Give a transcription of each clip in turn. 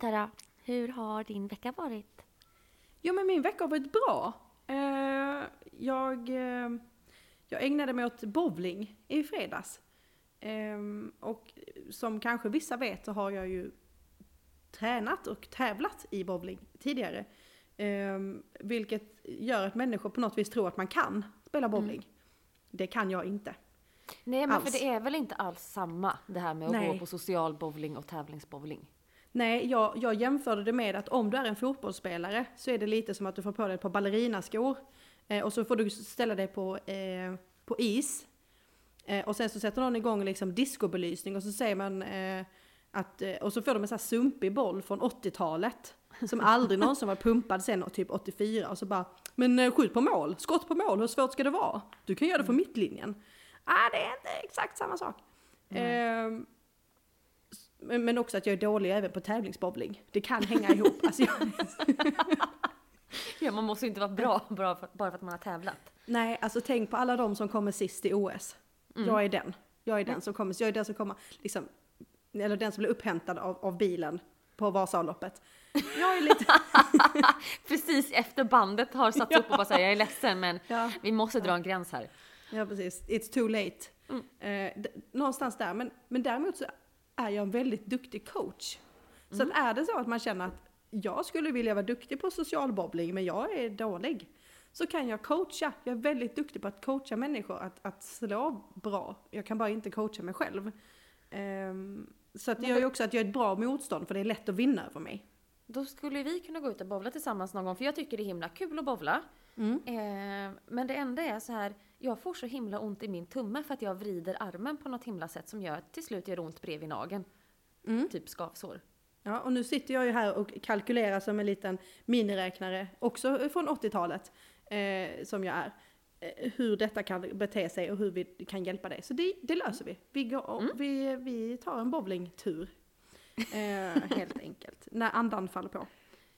Tara, hur har din vecka varit? Jo men min vecka har varit bra. Eh, jag, eh, jag ägnade mig åt bowling i fredags. Eh, och som kanske vissa vet så har jag ju tränat och tävlat i bowling tidigare. Vilket gör att människor på något vis tror att man kan spela bowling. Det kan jag inte. Nej men för Alls. det är väl inte alls samma det här med att Nej. gå på social bowling och tävlingsbowling? Nej, jag, jag jämförde det med att om du är en fotbollsspelare så är det lite som att du får på dig ett par ballerinaskor. Eh, och så får du ställa dig på, eh, på is. Eh, och sen så sätter någon igång liksom discobelysning och så säger man eh, att, eh, och så får de en sån här sumpig boll från 80-talet. Som aldrig någonsin var pumpad sen typ 84 och så bara Men eh, skjut på mål, skott på mål, hur svårt ska det vara? Du kan göra det från mittlinjen. Ah, det är inte exakt samma sak. Ehm, men också att jag är dålig även på tävlingsbowling. Det kan hänga ihop. Alltså jag, Ja, man måste ju inte vara bra bara för, bara för att man har tävlat. nej, alltså tänk på alla de som kommer sist i OS. Jag är den. Jag är den som kommer, jag är den som kommer, liksom, eller den som blir upphämtad av, av bilen på Vasaloppet. Jag är lite, Precis efter bandet har satts upp och bara säger jag är ledsen men ja, vi måste dra en gräns här. ja precis, it's too late. Mm. Eh, någonstans där, men, men däremot så är jag en väldigt duktig coach. Så Mm. att är det så att man känner att jag skulle vilja vara duktig på social bowling men jag är dålig. Så kan jag coacha. Jag är väldigt duktig på att coacha människor att, att slå bra. Jag kan bara inte coacha mig själv. Ehm, så att det gör ju också att jag är ett bra motstånd för det är lätt att vinna över mig. Då skulle vi kunna gå ut och bowla tillsammans någon gång för jag tycker det är himla kul att bowla. Mm. Eh, men det enda är så här, jag får så himla ont i min tumme för att jag vrider armen på något himla sätt som gör att till slut gör ont bredvid nageln. Mm. Typ skavsår. Ja, och nu sitter jag ju här och kalkylerar som en liten miniräknare, också från 80-talet, eh, som jag är. Eh, hur detta kan bete sig och hur vi kan hjälpa dig. Så det, det löser vi. Vi, går, Mm. vi, vi tar en bowlingtur. Eh, helt enkelt. När andan faller på.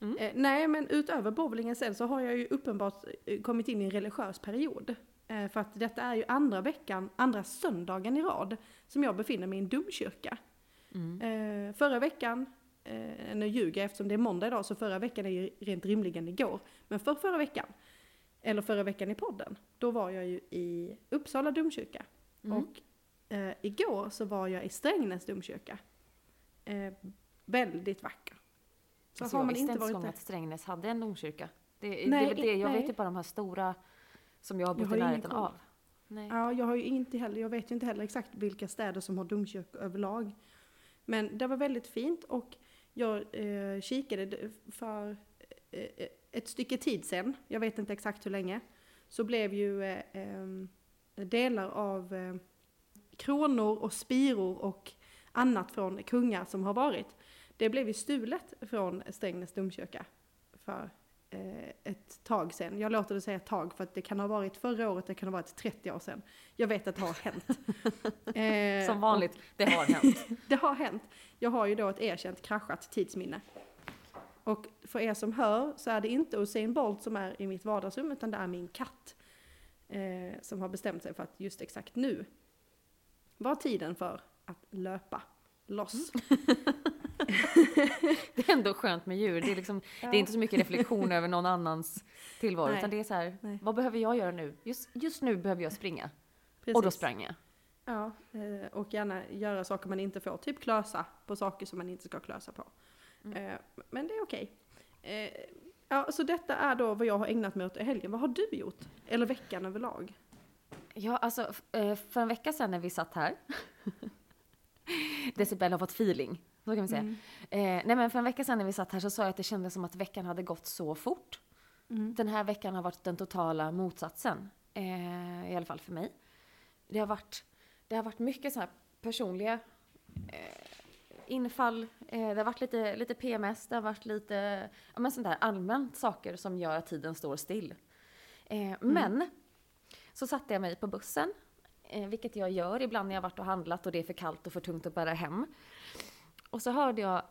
Mm. Eh, nej, men utöver bowlingen sen så har jag ju uppenbart eh, kommit in i en religiös period. Eh, för att detta är ju andra veckan, andra söndagen i rad som jag befinner mig i en domkyrka. Mm. Eh, förra veckan, eh, nu ljuger jag eftersom det är måndag idag, så förra veckan är ju rent rimligen igår. Men för förra veckan, eller förra veckan i podden, då var jag ju i Uppsala domkyrka. Mm. Och eh, igår så var jag i Strängnäs domkyrka. Eh, väldigt vacker. Så Alltså, har jag man visste inte ens varit där. att Strängnäs hade en domkyrka. Det, det, Nej, väl det. Jag nej. vet ju bara de här stora som jag har Jag bott har i närheten koll. av. Nej. Ja, jag har ju inte heller, jag vet ju inte heller exakt vilka städer som har domkyrkor överlag. Men det var väldigt fint och jag eh, kikade för eh, ett stycke tid sen, jag vet inte exakt hur länge, så blev ju eh, em, delar av eh, kronor och spiror och annat från kungar som har varit, det blev ju stulet från Strängnäs domkyrka för eh, ett tag sedan. Jag låter det säga ett tag för att det kan ha varit förra året, det kan ha varit 30 år sedan. Jag vet att det har hänt. Eh, Som vanligt, det har hänt. Det har hänt. Jag har ju då ett erkänt kraschat tidsminne. Och för er som hör så är det inte Usain Bolt som är i mitt vardagsrum utan det är min katt. Eh, som har bestämt sig för att just exakt nu var tiden för att löpa loss. Det är ändå skönt med djur. Det är, liksom, det är inte så mycket reflektion över någon annans tillvaro. Nej. Utan det är så här, Nej. vad behöver jag göra nu? Just, just nu behöver jag springa. Precis. Och då sprang jag. Ja, eh, och gärna göra saker man inte får. Typ klösa på saker som man inte ska klösa på. Mm. Eh, Men det är okej. Eh, Ja, så detta är då vad jag har ägnat mig åt i helgen. Vad har du gjort? Eller veckan överlag? Ja, alltså för en vecka sedan när vi satt här. Decibel har fått feeling. Så kan vi säga. Mm. Eh, nej men för en vecka sedan när vi satt här så sa jag att det kändes som att veckan hade gått så fort. Mm. Den här veckan har varit den totala motsatsen. Eh, I alla fall för mig. Det har varit, det har varit mycket så här personliga eh, infall. Eh, det har varit lite, lite PMS, det har varit lite ja, men sånt där allmänt saker som gör att tiden står still. Eh, Men så satte jag mig på bussen, eh, vilket jag gör ibland när jag varit och handlat och det är för kallt och för tungt att bära hem. Och så hörde jag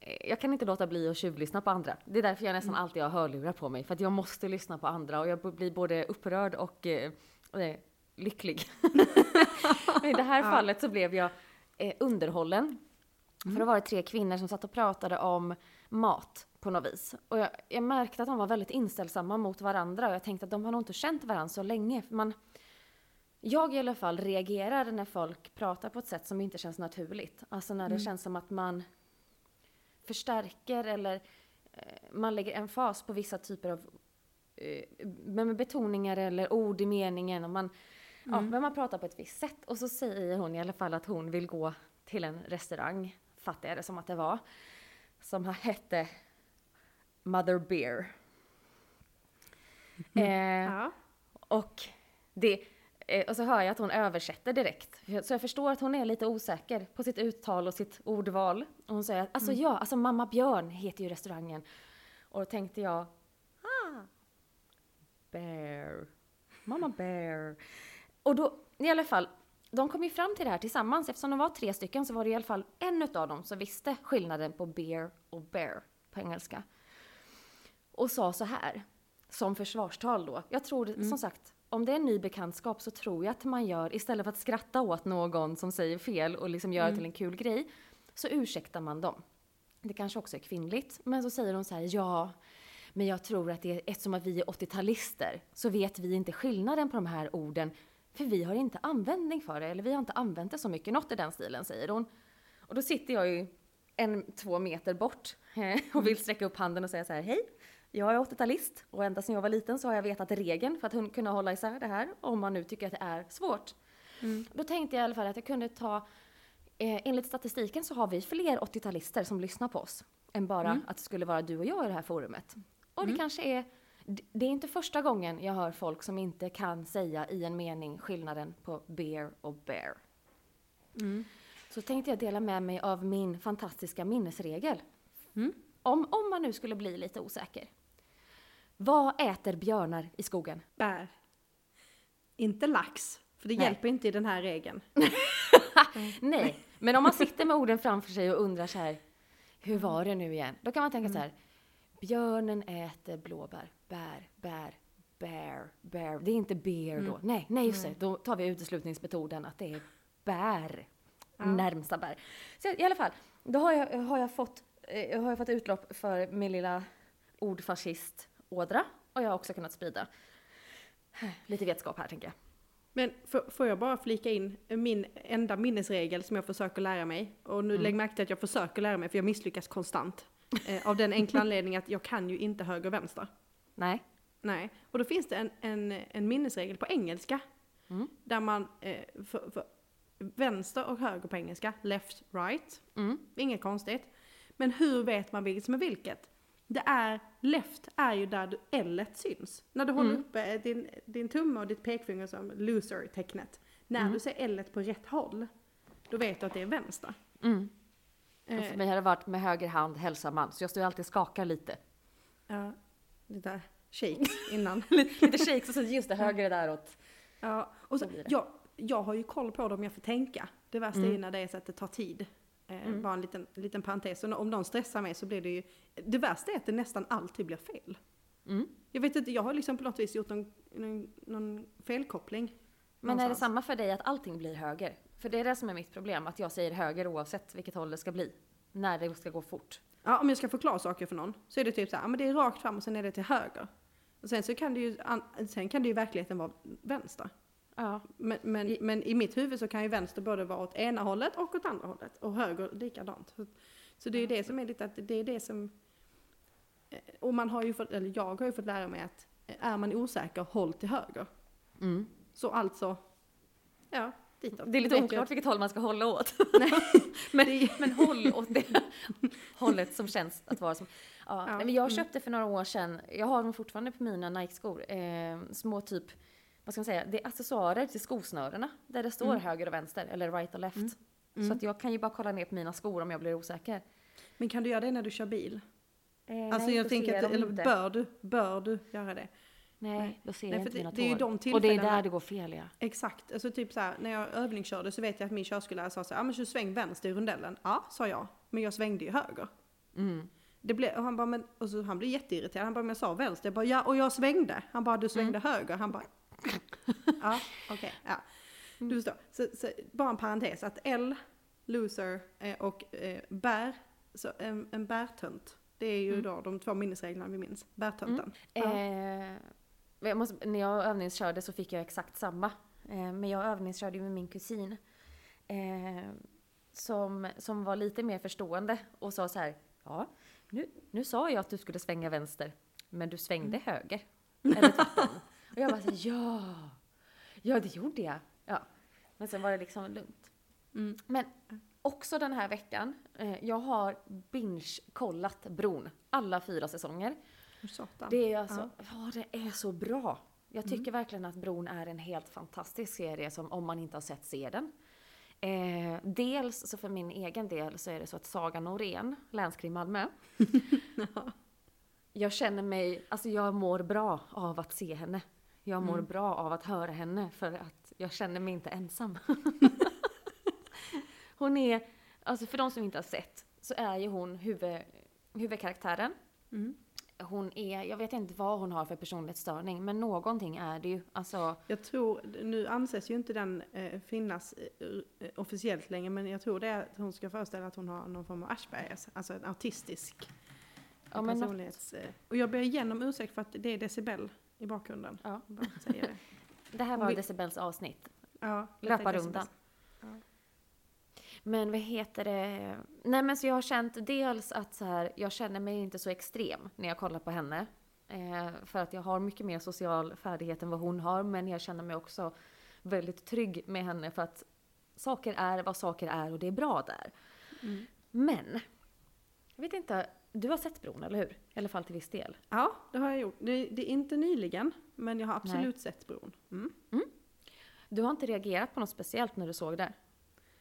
eh, jag kan inte låta bli att tjuvlyssna på andra. Det är därför jag nästan alltid har hörlurar på mig. För att jag måste lyssna på andra och jag blir både upprörd och eh, eh, lycklig. Men I det här Ja. fallet så blev jag eh, underhållen För då var det tre kvinnor som satt och pratade om mat på något vis. Och jag, jag märkte att de var väldigt inställsamma mot varandra och jag tänkte att de har nog inte känt varandra så länge. Man, jag i alla fall reagerar när folk pratar på ett sätt som inte känns naturligt. Alltså när det Mm. känns som att man förstärker eller eh, man lägger en fas på vissa typer av eh, med betoningar eller ord i meningen. Och man, ja, men man pratar på ett visst sätt. Och så säger hon i alla fall att hon vill gå till en restaurang, fattar jag det som att det var, som hette Mother Beer. Eh, Ja. och, det, och så hör jag att hon översätter direkt. Så jag förstår att hon är lite osäker på sitt uttal och sitt ordval. Och hon säger att alltså ja, alltså Mamma Björn heter ju restaurangen. Och då tänkte jag, ah, Bear, Mamma Bear. Och då, i alla fall, de kom ju fram till det här tillsammans. Eftersom de var tre stycken så var det i alla fall en utav dem som visste skillnaden på beer och bear på engelska. Och sa så här, som försvarstal då. Jag tror, som sagt, om det är en ny bekantskap så tror jag att man gör, istället för att skratta åt någon som säger fel och liksom gör det till en kul grej, så ursäktar man dem. Det kanske också är kvinnligt, men så säger hon så här, ja, men jag tror att det är, eftersom att vi är 80-talister så vet vi inte skillnaden på de här orden, för vi har inte användning för det, eller vi har inte använt det så mycket, något i den stilen säger hon. Och då sitter jag ju en, två meter bort och vill sträcka upp handen och säga så här, hej, jag är 80-talist och ända sedan jag var liten så har jag vetat regeln för att kunna hålla isär det här, om man nu tycker att det är svårt. Då tänkte jag i alla fall att jag kunde ta, eh, enligt statistiken så har vi fler 80-talister som lyssnar på oss, än bara att det skulle vara du och jag i det här forumet. Och det kanske är, det är inte första gången jag hör folk som inte kan säga i en mening skillnaden på beer och bear. Så tänkte jag dela med mig av min fantastiska minnesregel. Om, om man nu skulle bli lite osäker. Vad äter björnar i skogen? Bär. Inte lax, för det Nej. hjälper inte i den här regeln. Nej, men om man sitter med orden framför sig och undrar så här, hur var det nu igen? Då kan man tänka så här, björnen äter blåbär, bär, bär, bear, bear. Det är inte beer då. Nej, nej just det, då tar vi uteslutningsmetoden att det är bär, närmsta bär. Så i alla fall, då har jag, har jag, fått, eh, har jag fått utlopp för min lilla ordfascist-ådra och jag har också kunnat sprida lite vetskap här tänker jag. Men får, jag bara flika in min enda minnesregel som jag försöker lära mig. Och nu lägg märke till att jag försöker lära mig för jag misslyckas konstant. Eh, av den enkla anledningen att jag kan ju inte höger och vänster. Nej? Nej, och då finns det en, en, en minnesregel på engelska. Mm. Där man, eh, för, för vänster och höger på engelska, left, right. Mm. Inget konstigt. Men hur vet man vilket som är vilket? Det är, left är ju där du L syns. När du håller Mm. uppe din, din tumme och ditt pekfinger som loser-tecknet. När Mm. du ser L på rätt håll, då vet du att det är vänster. Mm. Eh, för mig har det varit med höger hand hälsar man, så jag står alltid och skakar lite. ja, där shakes innan. lite shakes och så just det höger är däråt. Ja, och så, jag, jag har ju koll på det om jag får tänka. Det värsta är Mm. ju när det är så att det tar tid. Eh, Bara en liten, liten parentes. Och om någon stressar mig så blir det ju... Det värsta är att det nästan alltid blir fel. Mm. Jag vet inte, jag har liksom på något vis gjort någon, någon, någon felkoppling. Men är det någonstans. samma för dig att allting blir höger? För det är det som är mitt problem, att jag säger höger oavsett vilket håll det ska bli. När det ska gå fort. Ja, om jag ska förklara saker för någon så är det typ så här, men det är rakt fram och sen är det till höger. Och sen så kan det ju, sen kan det ju i verkligheten vara vänster. Ja. Men, men, I- men i mitt huvud så kan ju vänster både vara åt ena hållet och åt andra hållet. Och höger likadant. Så, så det är ju det som är lite att det är det som... eh, Och man har ju fått, eller jag har ju fått lära mig att eh, är man osäker, håll till höger. Mm. Så alltså, ja, ditåt. Det är lite oklart vilket håll man ska hålla åt. Men, men håll åt det hållet som känns att vara som... Ja. Ja, men jag mm. köpte för några år sedan, jag har dem fortfarande på mina Nike-skor, eh, små typ, vad ska man säga, det är accessoarer till skosnörena. Där det står Mm. höger och vänster, eller right och left. Mm. Så Mm. att jag kan ju bara kolla ner på mina skor om jag blir osäker. Men kan du göra det när du kör bil? Eh, Alltså nej, jag tänker att, eller inte. bör du, bör du göra det? Nej, Nej. då ser Nej, jag inte det- mina det är ju tår. de Och det är där det går fel ja. Exakt, alltså typ så här, när jag övningskörde så vet jag att min körskollärare sa så här, ja men så sväng vänster i rondellen. Ja, sa jag, men jag svängde ju höger. Mm. Det blev, och han bara, men, och så han blev jätteirriterad, han bara, men jag sa vänster. Jag bara, ja och jag svängde. Han bara, du svängde höger. Han bara, ja okej, ja. Du förstår. Så, så, bara en parentes, att L, loser eh, och eh, bär, så en, en bärtönt. Det är ju Mm. då de två minnesreglerna vi minns. Bärtönten. Ja. Eh, jag måste, när jag övningskörde så fick jag exakt samma. Eh, men jag övningskörde ju med min kusin. Eh, som, som var lite mer förstående och sa så här. Ja, nu, nu sa jag att du skulle svänga vänster. Men du svängde höger. Eller tvärtom. och jag bara så här, ja. Ja, det gjorde jag. Ja. Men sen var det liksom lugnt. Mm. Men också den här veckan. Eh, jag har binge-kollat Bron. Alla fyra säsonger. Satan. Det är alltså, ja. det är så bra. Jag tycker verkligen att Bron är en helt fantastisk serie som om man inte har sett, se den. Eh, dels så för min egen del så är det så att Saga Norén, länskrim Malmö. jag känner mig, alltså jag mår bra av att se henne. Jag mår bra av att höra henne för att jag känner mig inte ensam. hon är, alltså för de som inte har sett, så är ju hon huvud, huvudkaraktären Mm. hon är, jag vet inte vad hon har för personlighetsstörning, men någonting är det ju. Alltså, Jag tror, nu anses ju inte den eh, finnas eh, officiellt längre, men jag tror det är att hon ska föreställa att hon har någon form av Aspergers, alltså en autistisk ja, personlighets... Eh, och jag ber igenom ursäkt för att det är decibel i bakgrunden. Ja. Bara säger det. det här var vi- Decibels avsnitt. Ja, Löparrundan. Men vad heter det? Nej men så jag har känt dels att så här, jag känner mig inte så extrem när jag kollar på henne. Eh, för att jag har mycket mer social färdighet än vad hon har, men jag känner mig också väldigt trygg med henne för att saker är vad saker är och det är bra där. Mm. Men, jag vet inte, du har sett Bron, eller hur? I alla fall till viss del. Ja, det har jag gjort. Det, det är inte nyligen, men jag har absolut sett bron. Mm. Du har inte reagerat på något speciellt när du såg det?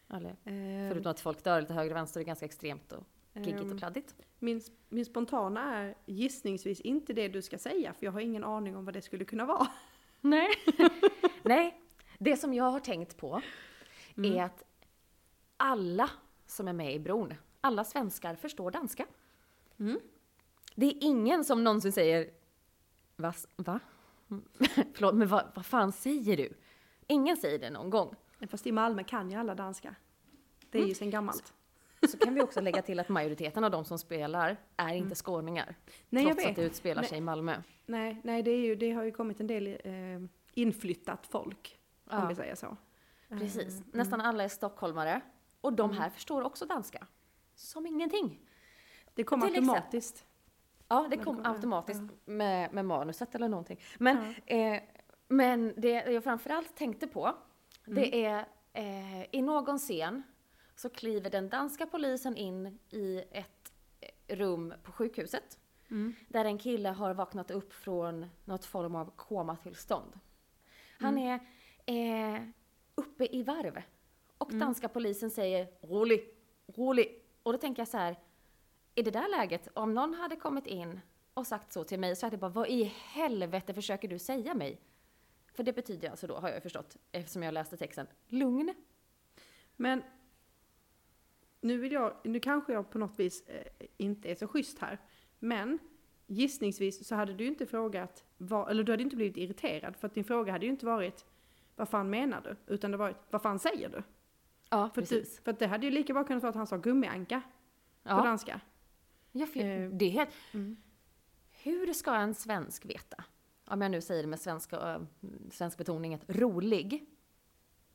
Eller? Eh, Förutom att folk dör lite höger och vänster, det är ganska extremt och giggigt ehm, och kladdigt. min, min spontana är gissningsvis inte det du ska säga, för jag har ingen aning om vad det skulle kunna vara. Nej. Nej, det som jag har tänkt på Mm. är att alla som är med i bron, alla svenskar förstår danska. Mm. Det är ingen som någonsin säger Va? va? Förlåt, men vad, vad fan säger du? Ingen säger det någon gång. Fast i Malmö kan ju alla danska. Det är ju sen gammalt. Så kan vi också lägga till att majoriteten av de som spelar är inte skåningar. Mm. Nej, jag trots att det utspelar Nej. sig i Malmö. Nej, nej det, är ju, det har ju kommit en del eh, inflyttat folk, om Ja. vi säger så. Precis. Eh, Nästan alla är stockholmare. Och de här förstår också danska. Som ingenting. Det kommer Till exempel- automatiskt. Ja, det kom automatiskt med, med manuset eller någonting. Men, eh, men det jag framförallt tänkte på, det är eh, i någon scen så kliver den danska polisen in i ett eh, rum på sjukhuset. Mm. Där en kille har vaknat upp från något form av komatillstånd. Han är eh, uppe i varv. Och danska polisen säger rolig, rolig. Och då tänker jag så här, i det där läget, om någon hade kommit in och sagt så till mig så hade jag bara, vad i helvete försöker du säga mig? För det betyder alltså då, har jag förstått, eftersom jag läste texten, lugn. Men nu vill jag, nu kanske jag på något vis eh, inte är så schysst här, men gissningsvis så hade du inte frågat, vad, eller du hade inte blivit irriterad, för att din fråga hade ju inte varit vad fan menar du? Utan det varit, vad fan säger du? Ja, För, att du, precis. för att det hade ju lika bra kunnat vara att han sa gummianka på Ja, danska. Ja, för Eh, det är helt... mm. Hur ska en svensk veta, om jag nu säger det med svenska, äh, svensk betoning, att rolig,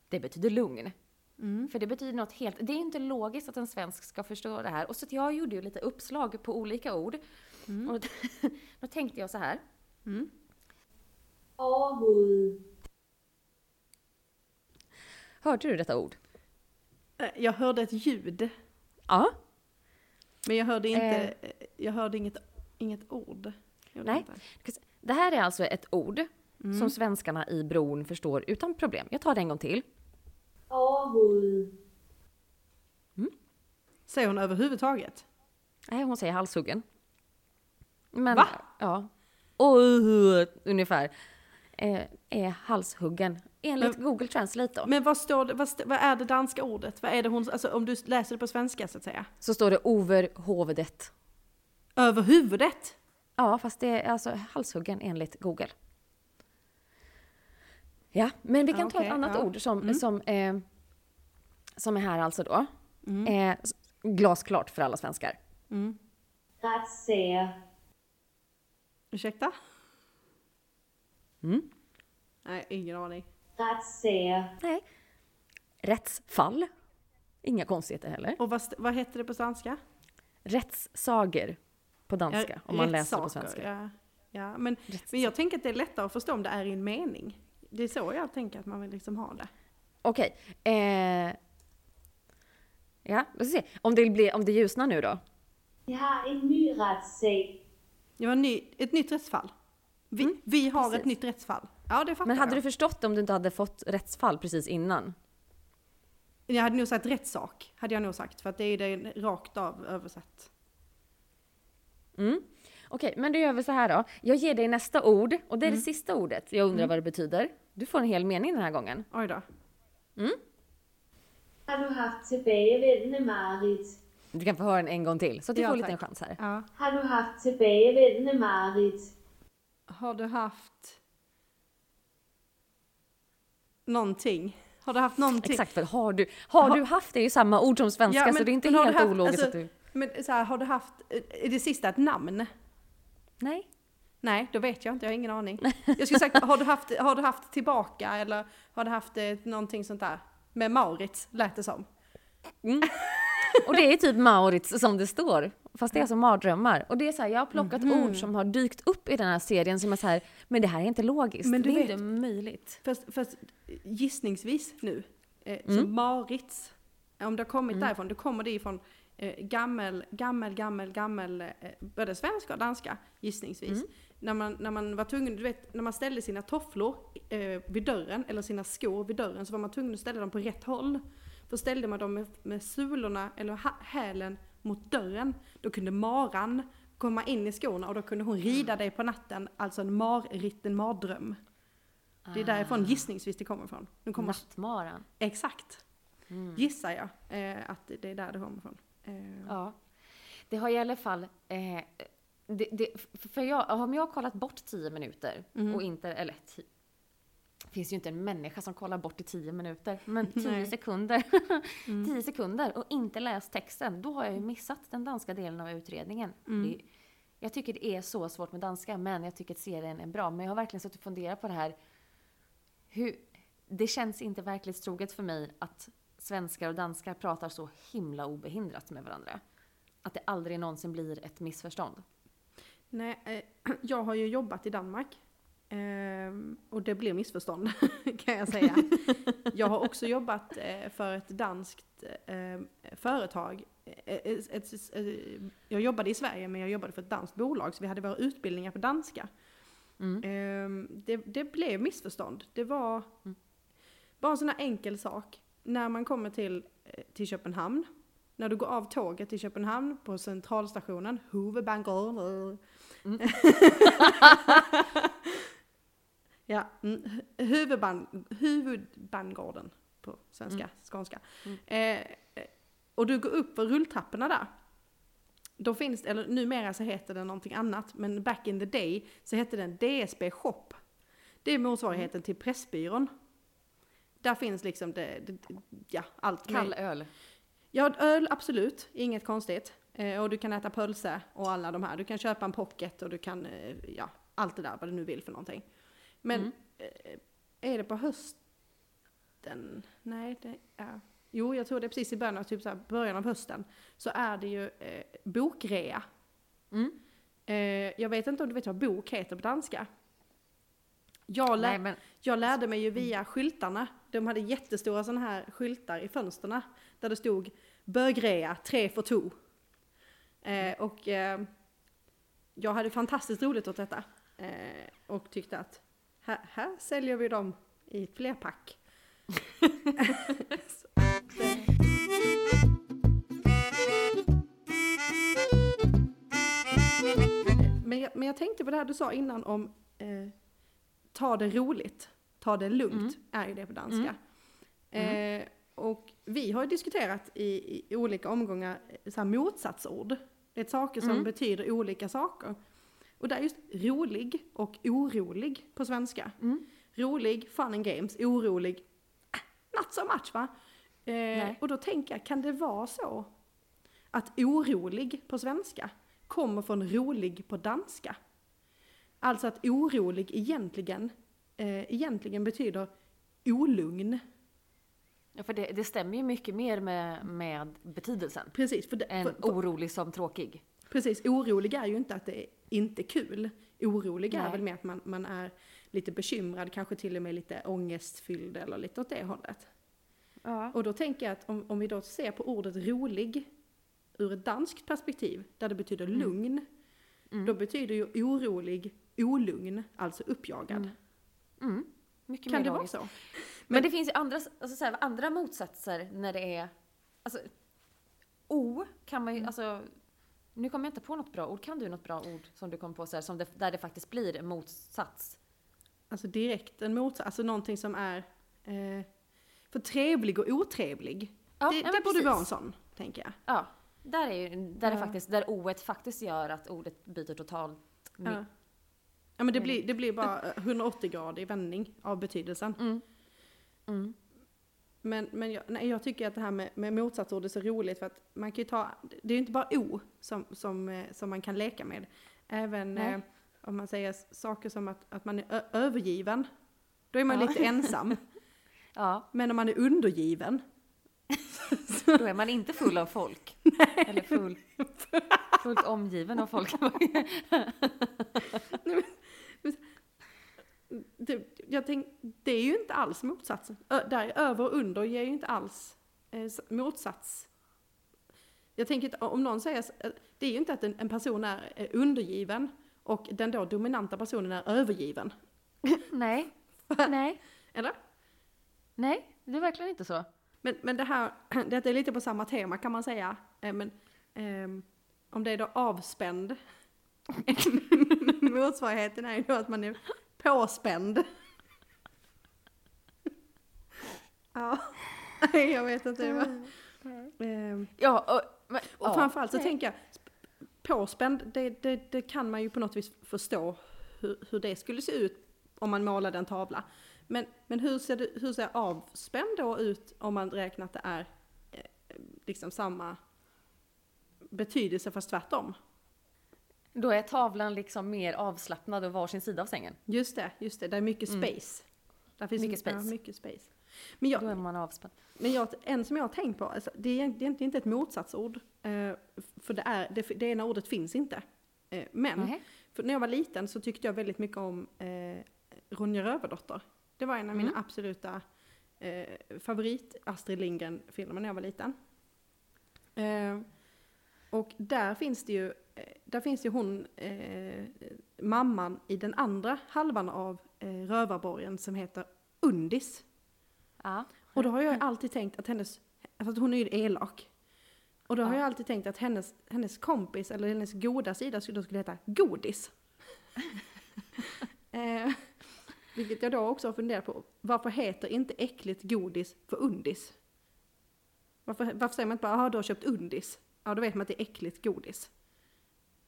det betyder lugn. Mm. För det betyder något helt, det är inte logiskt att en svensk ska förstå det här. Och så jag gjorde ju lite uppslag på olika ord. Mm. Och då tänkte jag så här. Mm. Hörde du detta ord? Eh, Jag hörde ett ljud, Ja. Men jag hörde inte, jag hörde inget, inget ord. Nej. inte. Det här är alltså ett ord Mm. som svenskarna i bron förstår utan problem. Jag tar det en gång till. Säger hon överhuvudtaget? Nej, hon säger halshuggen. Men, Va? Ja. Uh, ungefär. Eh, är halshuggen. Enligt Google Translate då. Men vad står det, vad, st- vad är det danska ordet? Vad är det hon, alltså om du läser det på svenska så att säga? Så står det over hovedet. Över huvudet? Ja, fast det är alltså halshuggen enligt Google. Ja, men vi kan Ja, ta ett annat ja. ord som, Mm. som, eh, som är här alltså då. Eh, s- glasklart för alla svenskar. Retssager. Ursäkta? Mm. Nej, ingen aning. Retssager. Nej. Rättsfall. Inga konstigheter heller. Och vad, vad heter det på svenska? Rättssager på danska, om man läser på svenska. Ja, ja. Men, men jag tänker att det är lättare att förstå om det är i en mening. Det är så jag tänker att man vill liksom ha det. Okej. Eh, ja, vi se. Om det, blir, om det ljusnar nu då? Vi har en ny retssag. Det var ny, ett nytt rättsfall. Vi, vi har precis. ett nytt rättsfall. Ja, det fattar Men hade jag. du förstått det om du inte hade fått rättsfall precis innan? Jag hade nog sagt rättssak, hade jag nog sagt. För att det är det rakt av översatt. Mm. Okej, men då gör vi så här då. Jag ger dig nästa ord och det är det sista ordet. Jag undrar vad det betyder. Du får en hel mening den här gången. Oj då. Har du haft tilbagevendende mareridt? Du kan få höra den en gång till, så att du Ja, får en liten tack. chans här. Ja. Har du haft tilbagevendende mareridt? Har du haft någonting? Har du haft någonting? Exakt, för har du, har Ha- du haft det är ju samma ord som svenska, Ja, så men- det är inte helt haft- ologiskt alltså- att du... Men så här, har du haft, är det sista ett namn? Nej. Nej, då vet jag inte, jag har ingen aning. Jag skulle sagt, har du haft, har du haft tillbaka eller har du haft eh, någonting sånt där? Med Maurits, lät det som. Och det är typ Maurits som det står. Fast det är som mardrömmar. Och det är så här, jag har plockat Mhm. ord som har dykt upp i den här serien som är så här, men det här är inte logiskt. Men det är vet- inte möjligt. Fast, fast gissningsvis nu, eh, så Mm. Marits, om det har kommit därifrån, då kommer det ifrån eh, gammel, gammel, gammel, gammel, eh, både svenska och danska gissningsvis. Mm. När, man, när man var tvungen, du vet, när man ställde sina tofflor eh, vid dörren, eller sina skor vid dörren, så var man tvungen att ställa dem på rätt håll. För ställde man dem med, med sulorna eller hälen mot dörren, då kunde maran komma in i skorna och då kunde hon rida dig på natten, alltså en marritt, en mardröm. Det är därifrån gissningsvis det kommer ifrån. Nu kommer Nattmaran. Exakt. Gissar jag eh, att det är där det kommer ifrån. Eh, Ja. Det har i alla fall... Eh, det, det, för jag, om jag har kollat bort 10 minuter Mm. och inte... Eller finns ju inte en människa som kollar bort i 10 minuter. Men 10 Nej. sekunder. 10 sekunder och inte läst texten. Då har jag ju missat den danska delen av utredningen. Det, jag tycker det är så svårt med danska, men jag tycker att serien är bra. Men jag har verkligen suttit och funderat på det här. Hur, det känns inte verklighetstroget för mig att svenskar och danskar pratar så himla obehindrat med varandra. Att det aldrig någonsin blir ett missförstånd. nej, eh, jag har ju jobbat i Danmark. Ehm, och det blir missförstånd kan jag säga. jag har också jobbat eh, för ett danskt eh, företag. Eh, ett, ett, eh, jag jobbade i Sverige men jag jobbade för ett danskt bolag så vi hade våra utbildningar på danska. Mm. Ehm, det, det blev missförstånd. Det var bara en sån här enkel sak. När man kommer till, till Köpenhamn, när du går av tåget till Köpenhamn på centralstationen, ja, mm, hu- huvudban, huvudbangården på svenska, skånska. Eh, eh, och du går upp för rulltrapporna där. Då finns det, eller numera så heter den någonting annat, men back in the day så hette den DSB Shop. Det är motsvarigheten till Pressbyrån. Där finns liksom det, det ja, allt. Kall möjligt. öl. Ja, öl absolut, inget konstigt. Eh, och du kan äta pölse och alla de här. Du kan köpa en pocket och du kan, eh, ja, allt det där vad du nu vill för någonting. Men eh, är det på hösten? Nej, det är... Jo, jag tror det är precis i början av, typ så här, början av hösten. Så är det ju eh, bokrea. Mm. Eh, jag vet inte om du vet vad bok heter på danska? Jag, lä- Nej, men jag lärde mig ju via skyltarna. De hade jättestora sådana här skyltar i fönsterna. Där det stod bögrea, tre för to. Eh, och eh, jag hade fantastiskt roligt åt detta. Eh, och tyckte att här, här säljer vi dem i flerpack. Men, jag, men jag tänkte på det här du sa innan om eh, ta det roligt, ta det lugnt, är ju det på danska. Eh, och vi har ju diskuterat i, i olika omgångar eh, så här motsatsord. Det är saker som betyder olika saker. Och det är just rolig och orolig på svenska. Rolig, fun and games, orolig, ah, not so much va? Eh, och då tänker jag, kan det vara så att orolig på svenska kommer från rolig på danska? Alltså att orolig egentligen, eh, egentligen betyder olugn. Ja, för det, det stämmer ju mycket mer med, med betydelsen. Precis, för, det, Än för, för, orolig som tråkig. Precis, orolig är ju inte att det är inte kul. Orolig är Nej. väl mer att man, man är lite bekymrad, kanske till och med lite ångestfylld eller lite åt det hållet. Ja. Och då tänker jag att om, om vi då ser på ordet rolig ur ett danskt perspektiv, där det betyder lugn, Mm. då betyder ju orolig olugn, alltså uppjagad. Mm. Mycket Kan det vara så? Men det finns ju andra, alltså så här, andra motsatser när det är... Alltså, O kan man ju, alltså... Nu kommer jag inte på något bra ord. Kan du något bra ord som du kom på så här, som det, där det faktiskt blir en motsats? Alltså direkt en motsats, alltså någonting som är eh, för trevlig och otrevlig. Ja, det det borde vara en sån, tänker jag. Ja, där är ju, där är Ja. faktiskt, där O faktiskt gör att ordet byter totalt. Ja. Ja men det blir, det blir bara eh, 180 grader vändning av betydelsen. Mm. Mm. Men, men jag, nej, jag tycker att det här med, med motsatsord är så roligt för att man kan ju ta, det är ju inte bara O som, som, eh, som man kan leka med. Även eh, om man säger saker som att, att man är övergiven, då är man Ja. lite ensam. Ja, Men om man är undergiven, då är man inte full av folk. Eller full, fullt omgiven av folk. det, jag tänk, det är ju inte alls motsatsen. Ö, där över och under ger ju inte alls eh, motsats. Jag tänker att om någon säger, eh, det är ju inte att en, en person är eh, undergiven och den då dominanta personen är övergiven. Nej, nej, Eller? nej, det är verkligen inte så. Men, men det här, det är lite på samma tema kan man säga. Eh, Men, ehm, om det är då avspänd, motsvarigheten är ju då att man är påspänd. Ja, jag vet inte. Det var, ehm, Ja, och, men, och ja, framförallt så nej. tänker jag, sp- påspänd, det, det, det kan man ju på något vis förstå hur, hur det skulle se ut om man målade en tavla. Men, men hur, ser det, hur ser avspänd då ut om man räknar att det är eh, liksom samma betydelse fast tvärtom? Då är tavlan liksom mer avslappnad och varsin sida av sängen. Just det, just det, det är mycket Mm. space. Där finns Mycket space. Ja, mycket space. Men, jag, Då är man avspänd. Men jag, en som jag har tänkt på, alltså, det är egentligen inte ett motsatsord. Eh, för det, är, det, det ena ordet finns inte. Eh, men för när jag var liten så tyckte jag väldigt mycket om eh, Ronja Rövardotter. Det var en av mina Mm. absoluta eh, favorit Astrid Lindgren-filmer när jag var liten. Eh, och där finns det ju, eh, där finns ju hon, eh, mamman i den andra halvan av eh, Rövarborgen som heter Undis. Ja. Och då har jag alltid tänkt att hennes, alltså att hon är ju elak. Och då har Ja. jag alltid tänkt att hennes, hennes kompis, eller hennes goda sida, skulle, då skulle heta Godis. eh, vilket jag då också har funderat på. Varför heter inte äckligt godis för undis? Varför, varför säger man inte bara, jaha du har köpt undis? Ja då vet man att det är äckligt godis.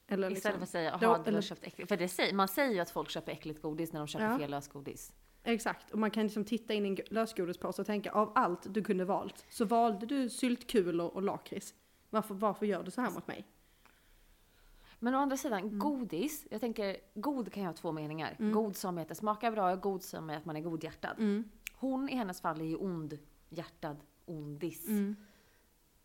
Eller Istället liksom, för att säga, jaha, du har köpt äckligt. För det säger, man säger ju att folk köper äckligt godis när de köper Ja. fel lösgodis. Exakt, och man kan liksom titta in i en lösgodispåse och tänka av allt du kunde valt så valde du syltkulor och lakrits. Varför, varför gör du så här mot mig? Men å andra sidan, Mm. godis. Jag tänker, god kan ju ha två meningar. Mm. God som är att det smakar bra, god som är att man är godhjärtad. Hon i hennes fall är ju ondhjärtad, ondis.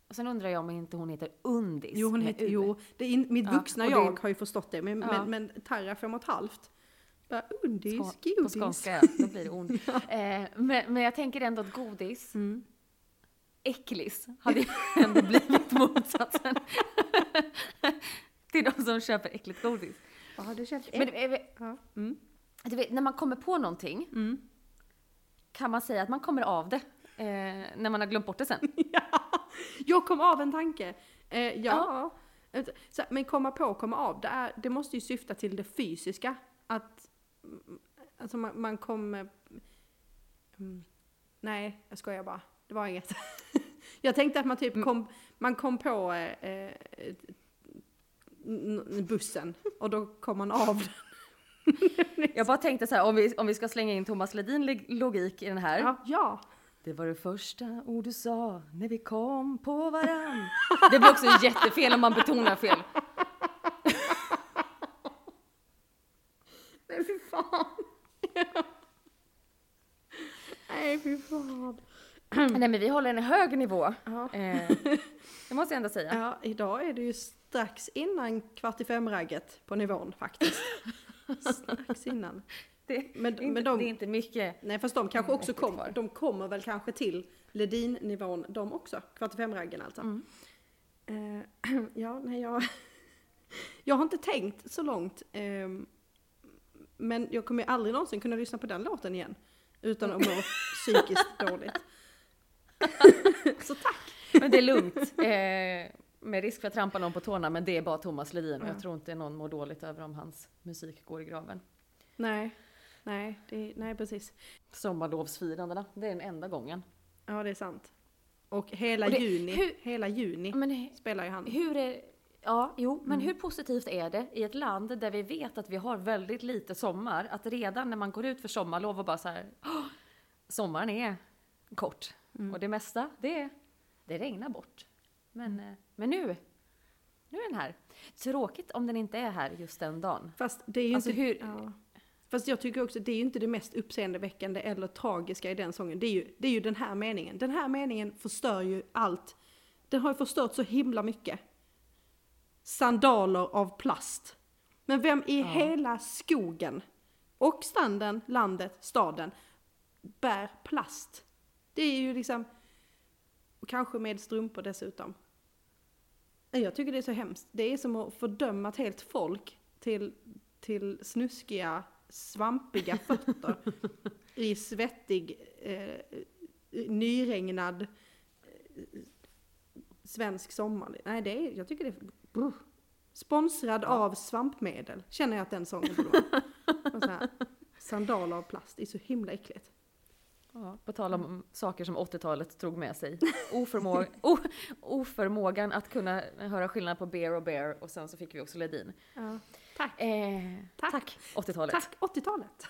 Och sen undrar jag om inte hon heter Undis. Jo, hon heter, jo det in, mitt Ja, vuxna det- jag har ju förstått det, men, Ja. men, men Tarra fem och ett halvt. Bara, undis, På godis. skånska, ja, då blir det ond. eh, men, men jag tänker ändå att godis, Mm. äcklis, hade ju ändå blivit motsatsen. till de som köper äckligt godis. Ja, det känns... Men det, är- ja. mm. du vet, när man kommer på någonting Mm. kan man säga att man kommer av det. Eh, när man har glömt bort det sen. Jag kom av en tanke. Eh, ja. Så, här, men komma på, komma av, det, är, det måste ju syfta till det fysiska. Att mm, alltså man, man kommer... Mm, nej, jag skojar bara. Det var inget. jag tänkte att man typ Mm. kom, man kom på eh, eh, bussen och då kom man av den. Jag bara tänkte så här, om vi, om vi ska slänga in Thomas Ledin logik i den här. Ja, ja. Det var det första ord du sa när vi kom på varann. Det blir också jättefel om man betonar fel. Nej fy fan. Nej fy fan. Nej men vi håller en hög nivå. Ja. Eh, det måste jag ändå säga. ja, idag är det ju strax innan kvart i fem-ragget på nivån faktiskt. strax innan. Det, Men- inte, men de- det är inte mycket. Nej fast de kanske Mm, också riktigt kom, kvar. de kommer väl kanske till Ledin-nivån de också. Kvart i fem-raggen alltså. Mm. Eh, ja, nej jag... jag har inte tänkt så långt. ehm, men jag kommer ju aldrig någonsin kunna lyssna på den låten igen. Utan att må psykiskt dåligt. så tack! Men det är lugnt. Eh, med risk för att trampa någon på tårna, men det är bara Thomas Ledin och Ja. jag tror inte någon mår dåligt över om hans musik går i graven. Nej, nej, det, nej precis. Sommarlovsfirandena, det är den enda gången. Ja det är sant. Och hela Och det- juni, hur- hela juni Men spelar ju han. hur är... Ja, jo, men Mm. hur positivt är det i ett land där vi vet att vi har väldigt lite sommar, att redan när man går ut för sommarlov och bara så här, "Åh, sommaren är kort. Mm. Och det mesta, det, det regnar bort. Men, eh, men nu, nu är den här. Tråkigt om den inte är här just den dagen. Fast det är ju Alltså inte... hur- Ja. Fast jag tycker också det är ju inte det mest uppseendeväckande eller tragiska i den sången. Det är, ju, det är ju den här meningen. Den här meningen förstör ju allt. Den har ju förstört så himla mycket. Sandaler av plast. Men vem i Ja. hela skogen och stranden, landet, staden bär plast? Det är ju liksom, och kanske med strumpor dessutom. Jag tycker det är så hemskt. Det är som att fördöma ett helt folk till, till snuskiga, svampiga fötter i svettig, eh, nyregnad eh, svensk sommar. Nej, det är, jag tycker det är... Brr. Sponsrad av svampmedel, känner jag att den sången borde vara. Sandaler av plast, det är så himla äckligt. Ja, på tal om saker som 80-talet drog med sig. Oförmå o, oförmågan att kunna höra skillnad på bear och bear och sen så fick vi också Ledin. Ja. Tack. Eh, Tack. tack 80-talet. Tack 80-talet.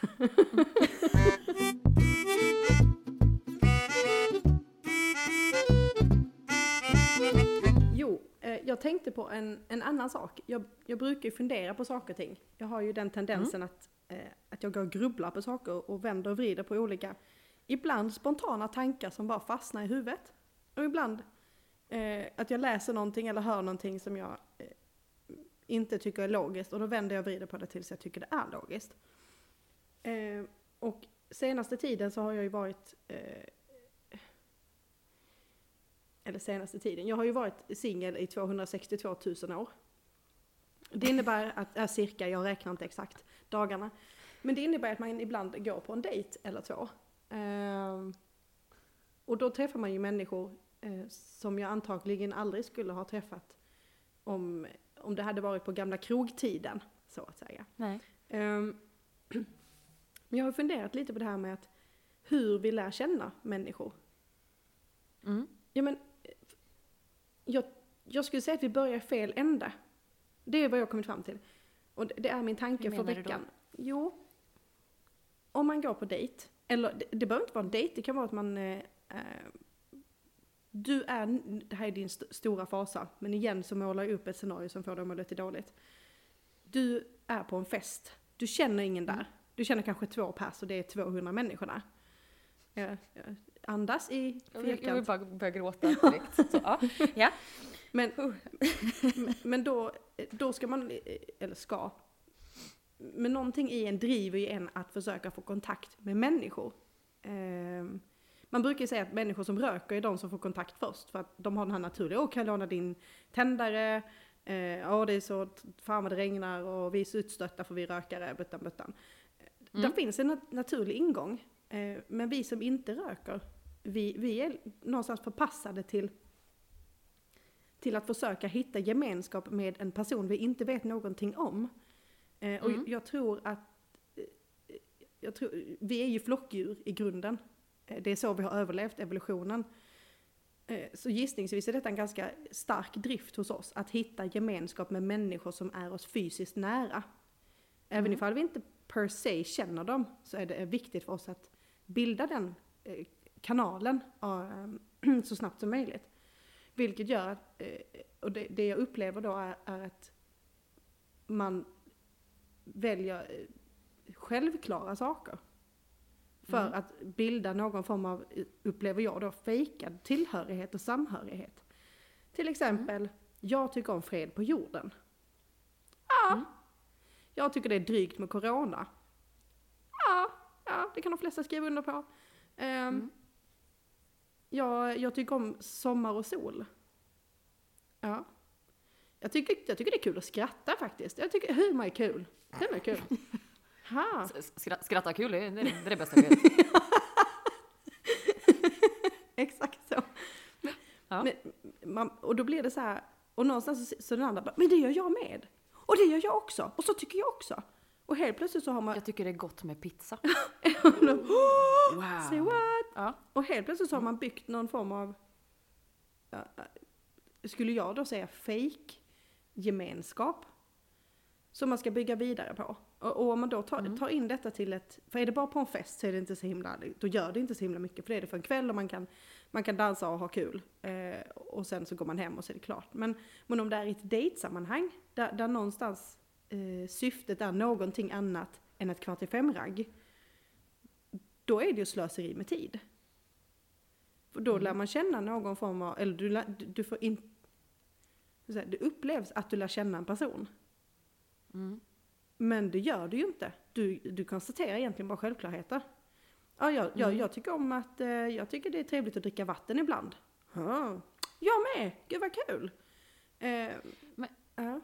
jo, eh, jag tänkte på en, en annan sak. Jag, jag brukar ju fundera på saker och ting. Jag har ju den tendensen att, eh, att jag går och grubblar på saker och vänder och vrider på olika, ibland spontana tankar som bara fastnar i huvudet. Och ibland eh, att jag läser någonting eller hör någonting som jag eh, inte tycker är logiskt och då vänder jag och vrider på det tills jag tycker det är logiskt. Eh, och senaste tiden så har jag ju varit eh, eller senaste tiden, jag har ju varit singel i 262 000 år. Det innebär att, äh, cirka, jag räknar inte exakt dagarna, men det innebär att man ibland går på en dejt eller två. Eh, och då träffar man ju människor eh, som jag antagligen aldrig skulle ha träffat om, om det hade varit på gamla krogtiden, så att säga. Nej. Men jag har funderat lite på det här med att hur vi lär känna människor. Mm. Ja, men, eh, jag, jag skulle säga att vi börjar i fel ände. Det är vad jag har kommit fram till. Och det, det är min tanke för menar du då? veckan. Jo, om man går på dejt, eller det, det behöver inte vara en dejt, det kan vara att man... Eh, eh, du är, det här är din st- stora fasa, men igen så målar jag upp ett scenario som får dig att må lite dåligt. Du är på en fest, du känner ingen Mm. där. Du känner kanske två pers och det är 200 människor där. Eh, eh, andas i vill, jag vill fyrkant. bara börja gråta direkt. Så, ja. ja. Men, men då, då ska man, eller ska, men någonting i en driver ju en att försöka få kontakt med människor. Ehm, man brukar ju säga att människor som röker är de som får kontakt först, för att de har den här naturliga, åh kan jag låna din tändare? Eh, Ja det är så, fan vad det regnar och vi är så utstötta för vi rökare, buttan buttan. Mm. Där finns en nat- naturlig ingång. Eh, men vi som inte röker, vi, vi är någonstans förpassade till till att försöka hitta gemenskap med en person vi inte vet någonting om. Eh, och Mm. jag tror att eh, jag tror, vi är ju flockdjur i grunden. Eh, det är så vi har överlevt evolutionen. Eh, så gissningsvis är detta en ganska stark drift hos oss, att hitta gemenskap med människor som är oss fysiskt nära. Även Mm. ifall vi inte per se känner dem, så är det viktigt för oss att bilda den eh, kanalen så snabbt som möjligt. Vilket gör att, och det, jag upplever då är, är att man väljer självklara saker. För Mm. att bilda någon form av, upplever jag då, fejkad tillhörighet och samhörighet. Till exempel, jag tycker om fred på jorden. Ja, Mm. jag tycker det är drygt med corona. Ja, ja det kan de flesta skriva under på. Ehm, Mm. jag, jag tycker om sommar och sol. Ja. Jag tycker, jag tycker det är kul att skratta faktiskt. Jag tycker humor är kul. Humor är kul. Ha. Skra- Skratta kul, det är det, är det bästa jag vet. Exakt så. Ja. Men, man, och då blir det så här, och någonstans så, så den andra bara, men det gör jag med. Och det gör jag också. Och så tycker jag också. Och helt plötsligt så har man, Jag tycker det är gott med pizza. say what? Ja. Och helt plötsligt så har man byggt någon form av, skulle jag då säga fake gemenskap Som man ska bygga vidare på. Och, och om man då tar, Mm. tar in detta till ett, för är det bara på en fest så är det inte så himla, då gör det inte så himla mycket. För det är det för en kväll och man kan, man kan dansa och ha kul. Eh, och sen så går man hem och så är det klart. Men, men om det är i ett dejtsammanhang, där, där någonstans eh, syftet är någonting annat än ett kvart i fem-ragg. Då är det ju slöseri med tid. För då lär man känna någon form av, eller du, lär, du, du får in, så här, det upplevs att du lär känna en person. Mm. Men det gör du ju inte. Du, du konstaterar egentligen bara självklarheter. Ja, jag, jag, Mm. jag tycker om att, eh, jag tycker det är trevligt att dricka vatten ibland. Ja, jag med! Gud vad kul! Eh, Men- ja.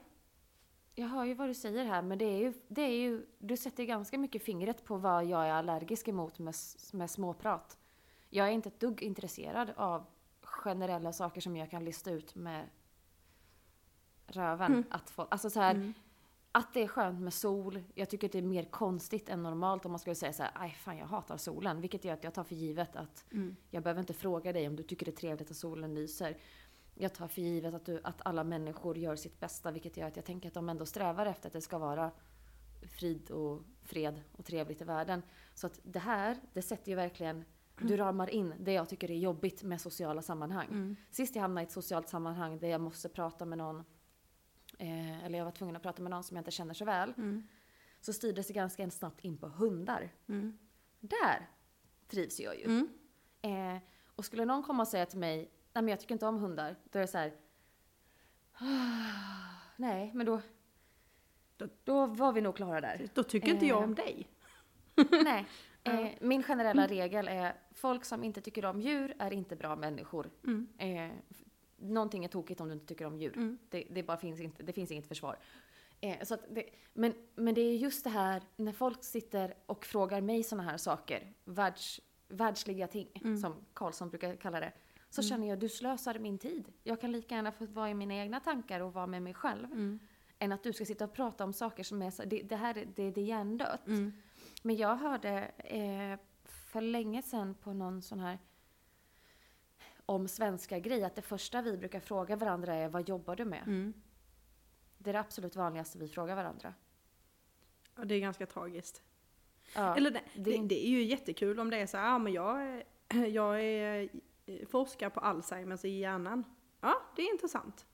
Jag hör ju vad du säger här, men det är ju, det är ju, du sätter ganska mycket fingret på vad jag är allergisk emot med, med småprat. Jag är inte ett dugg intresserad av generella saker som jag kan lista ut med röven. Mm. Att, få, alltså så här, Mm. Att det är skönt med sol. Jag tycker att det är mer konstigt än normalt om man skulle säga så här, aj fan jag hatar solen. Vilket gör att jag tar för givet att Mm. jag behöver inte fråga dig om du tycker det är trevligt att solen lyser. Jag tar för givet att, du, att alla människor gör sitt bästa, vilket gör att jag tänker att de ändå strävar efter att det ska vara frid och fred och trevligt i världen. Så att det här, det sätter ju verkligen, du ramar in det jag tycker är jobbigt med sociala sammanhang. Mm. Sist jag hamnade i ett socialt sammanhang där jag måste prata med någon, eh, eller jag var tvungen att prata med någon som jag inte känner så väl, Mm. så styrdes det ganska snabbt in på hundar. Mm. Där trivs jag ju. Mm. Eh, och skulle någon komma och säga till mig, nej men jag tycker inte om hundar, då är det så här. "Ah, Nej, men då, Då- då var vi nog klara där. Då tycker inte jag Eh. om dig. Nej. Eh, min generella regel är, folk som inte tycker om djur är inte bra människor. Mm. Eh, någonting är tokigt om du inte tycker om djur. Mm. Det, det, bara finns inte, det finns inget försvar. Eh, så det, men, men det är just det här när folk sitter och frågar mig såna här saker, världs, världsliga ting, Mm. som Karlsson brukar kalla det. Så känner jag, du slösar min tid. Jag kan lika gärna få vara i mina egna tankar och vara med mig själv. Mm. Än att du ska sitta och prata om saker som är så, det, det här är- det, det är hjärndött. Mm. Men jag hörde eh, för länge sedan på någon sån här om svenska grej att det första vi brukar fråga varandra är vad jobbar du med? Mm. Det är det absolut vanligaste vi frågar varandra. Ja, det är ganska tragiskt. Ja, Eller det, det det, är- ju jättekul om det är så här, ja men jag, jag är eh, forskar på Alzheimers i hjärnan. Ja, det är intressant.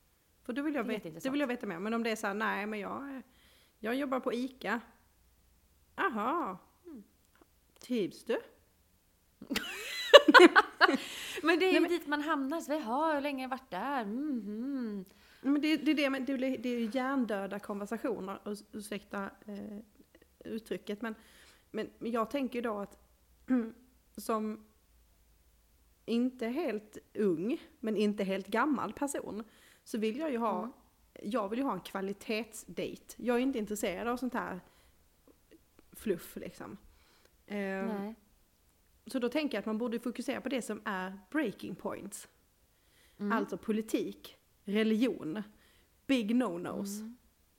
För då vill jag, veta, det vill jag veta mer. Men om det är så här, nej men jag, jag jobbar på ICA. Aha. Mm. Trivs du? men det är ju men- dit man hamnar. Så vi har hur länge har jag varit där? Mhm. Men det, det, är det, men det, är ju hjärndöda konversationer, Urs- ursäkta eh, uttrycket. Men, men jag tänker ju då att som inte helt ung, men inte helt gammal person, så vill jag ju ha, Mm. jag vill ju ha en kvalitetsdate. Jag är inte intresserad av sånt här fluff liksom. Eh, Nej. Så då tänker jag att man borde fokusera på det som är breaking points. Mm. Alltså politik, religion, big no-nos.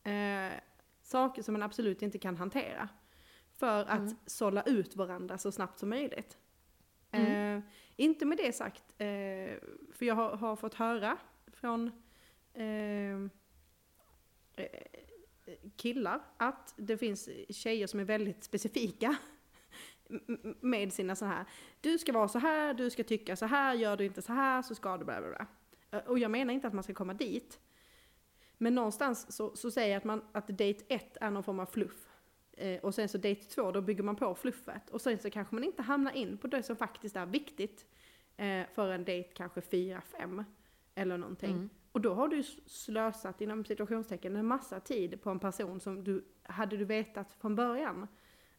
Mm. Eh, saker som man absolut inte kan hantera. För att Mm. sålla ut varandra så snabbt som möjligt. Mm. Eh, inte med det sagt, eh, för jag har, har fått höra från eh, eh, killar att det finns tjejer som är väldigt specifika med sina så här, du ska vara så här, du ska tycka så här, gör du inte så här så ska du bla bla bla. Och jag menar inte att man ska komma dit. Men någonstans så, så säger jag att, man, att date 1 är någon form av fluff. Eh, och sen så date 2, då bygger man på fluffet. Och sen så kanske man inte hamnar in på det som faktiskt är viktigt eh, för en date kanske 4-5 eller någonting. Mm. Och då har du slösat inom situationstecken en massa tid på en person som du, hade du vetat från början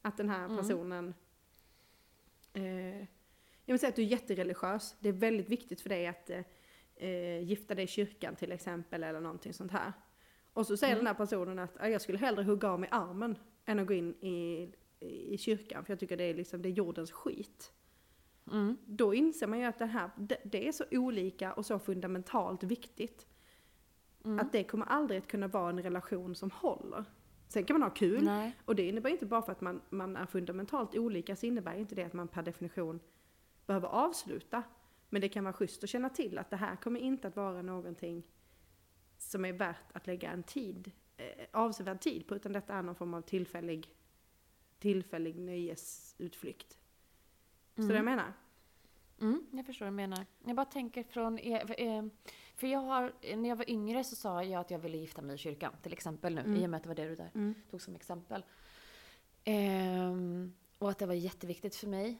att den här Mm. Eh, jag vill säga att du är jättereligiös. Det är väldigt viktigt för dig att eh, eh, gifta dig i kyrkan till exempel eller någonting sånt här. Och så säger Mm. den här personen att "Ah, jag skulle hellre hugga av mig armen än att gå in i, i kyrkan för jag tycker det är, liksom, det är jordens skit. Mm. Då inser man ju att det här, det, det är så olika och så fundamentalt viktigt. Mm. Att det kommer aldrig att kunna vara en relation som håller. Sen kan man ha kul, Nej. och det innebär inte bara för att man, man är fundamentalt olika så innebär inte det att man per definition behöver avsluta. Men det kan vara schysst att känna till att det här kommer inte att vara någonting som är värt att lägga en tid, eh, avsevärd tid på, utan detta är någon form av tillfällig, tillfällig nöjesutflykt. Så det jag menar? Mm, jag förstår vad du menar. Jag bara tänker från... er- för, eh, För jag har, när jag var yngre så sa jag att jag ville gifta mig i kyrkan. Till exempel nu, Mm. i och med att det var det du där Mm. tog som exempel. Ehm, och att det var jätteviktigt för mig.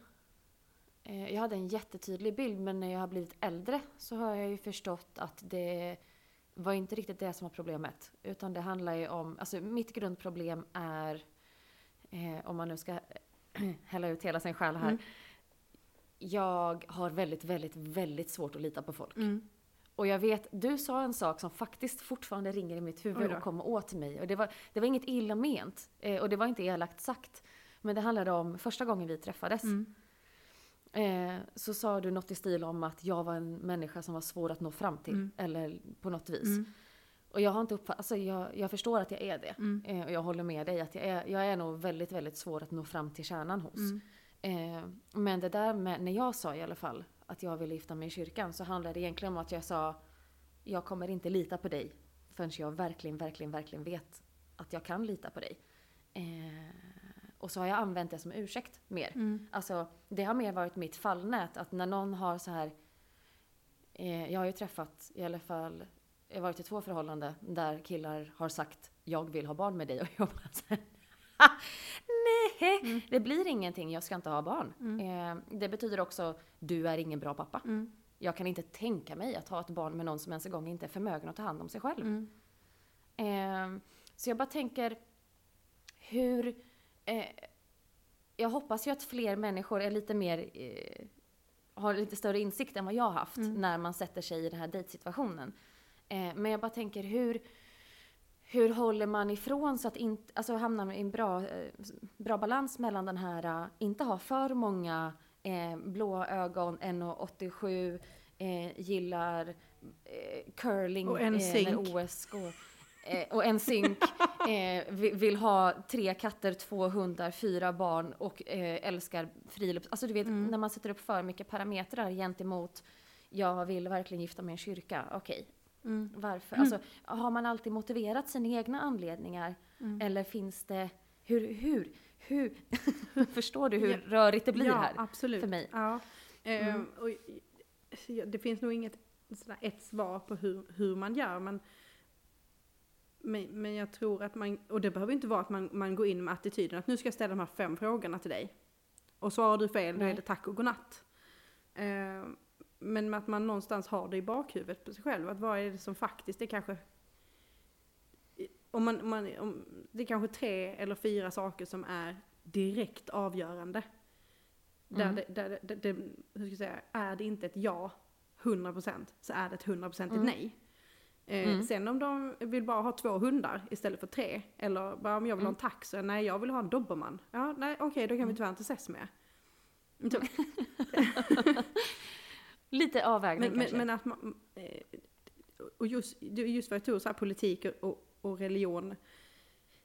Eh, jag hade en jättetydlig bild men när jag har blivit äldre så har jag ju förstått att det var inte riktigt det som var problemet. Utan det handlar ju om, alltså mitt grundproblem är, eh, om man nu ska hälla ut hela sin själ här. Mm. Jag har väldigt, väldigt, väldigt svårt att lita på folk. Mm. Och jag vet, du sa en sak som faktiskt fortfarande ringer i mitt huvud och kommer åt mig. Och det var, det var inget illa ment. Eh, och det var inte elakt sagt. Men det handlade om första gången vi träffades. Mm. Eh, så sa du något i stil om att jag var en människa som var svår att nå fram till. Mm. Eller på något vis. Mm. Och jag har inte uppfattat, alltså jag, jag förstår att jag är det. Mm. Eh, och jag håller med dig att jag är, jag är nog väldigt, väldigt svår att nå fram till kärnan hos. Mm. Eh, men det där med, när jag sa i alla fall att jag ville gifta mig i kyrkan så handlade det egentligen om att jag sa jag kommer inte lita på dig förrän jag verkligen, verkligen, verkligen vet att jag kan lita på dig. Eh, och så har jag använt det som ursäkt mer. Mm. Alltså, det har mer varit mitt fallnät. Att när någon har så här... Eh, jag har ju träffat i alla fall... Jag har varit i två förhållanden där killar har sagt jag vill ha barn med dig och jag bara så här, Nej, Mm. det blir ingenting. Jag ska inte ha barn. Mm. Eh, det betyder också du är ingen bra pappa. Mm. Jag kan inte tänka mig att ha ett barn med någon som ens en gång inte är förmögen att ta hand om sig själv. Eh, så jag bara tänker hur... Eh, jag hoppas ju att fler människor är lite mer... Eh, har lite större insikt än vad jag har haft Mm. när man sätter sig i den här dejtsituationen. Eh, men jag bara tänker hur... Hur håller man ifrån så att inte, alltså hamnar man i en bra, eh, bra balans mellan den här, eh, inte ha för många eh, blå ögon, 1,87, eh, gillar eh, curling Och en eh, när OS går. Eh, och en zink. Eh, vi- vill ha tre katter, två hundar, fyra barn och älskar frilufts... Alltså du vet, Mm. när man sätter upp för mycket parametrar gentemot jag vill verkligen gifta mig i en kyrka. Okej, Mm. varför? Alltså, har man alltid motiverat sina egna anledningar? Mm. Eller finns det... Hur... hur, hur förstår du hur Ja. rörigt det blir ja, här? absolut. för mig. Ja. Mm. och, det finns nog inget sådär ett svar på hur, hur man gör, men, men, men jag tror att man, och det behöver inte vara att man, man går in med attityden att nu ska jag ställa de här fem frågorna till dig. Och svarar du fel, då är det tack och godnatt. Ehm, men att man någonstans har det i bakhuvudet på sig själv, att vad är det som faktiskt är kanske om man, om man, om, det är kanske tre eller fyra saker som är direkt avgörande. Där, Mm. det, där det, det, det, hur ska jag säga, är det inte ett ja 100% så är det ett 100% Mm. nej. Eh, Mm. Sen om de vill bara ha två hundar istället för tre, eller bara om jag vill ha en Mm. tax, nej jag vill ha en dobermann. Ja, nej okej då kan vi Mm. tyvärr inte ses med. Lite avvägning men, kanske. men att man, eh, och just, just vad jag tog, så här politik och, och religion.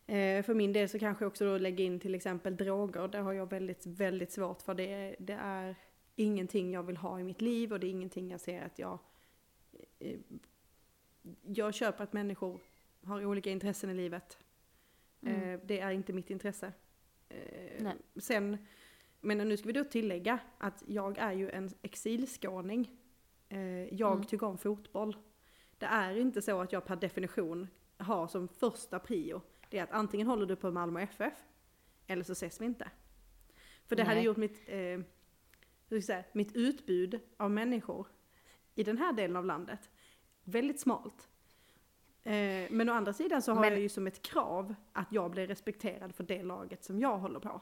Eh, för min del så kanske jag också då lägger in till exempel droger. Det har jag väldigt, väldigt svårt för. Det, det är ingenting jag vill ha i mitt liv och det är ingenting jag ser att jag... Eh, jag köper att människor har olika intressen i livet. Mm. Eh, det är inte mitt intresse. Nej. sen men nu ska vi då tillägga att jag är ju en exilskåning. Eh, jag Mm. tycker om fotboll. Det är inte så att jag per definition har som första prio, det är att antingen håller du på Malmö FF, eller så ses vi inte. För det hade Nej. gjort mitt, eh, hur ska jag säga, mitt utbud av människor i den här delen av landet väldigt smalt. Eh, men å andra sidan så har Men- jag ju som ett krav att jag blir respekterad för det laget som jag håller på.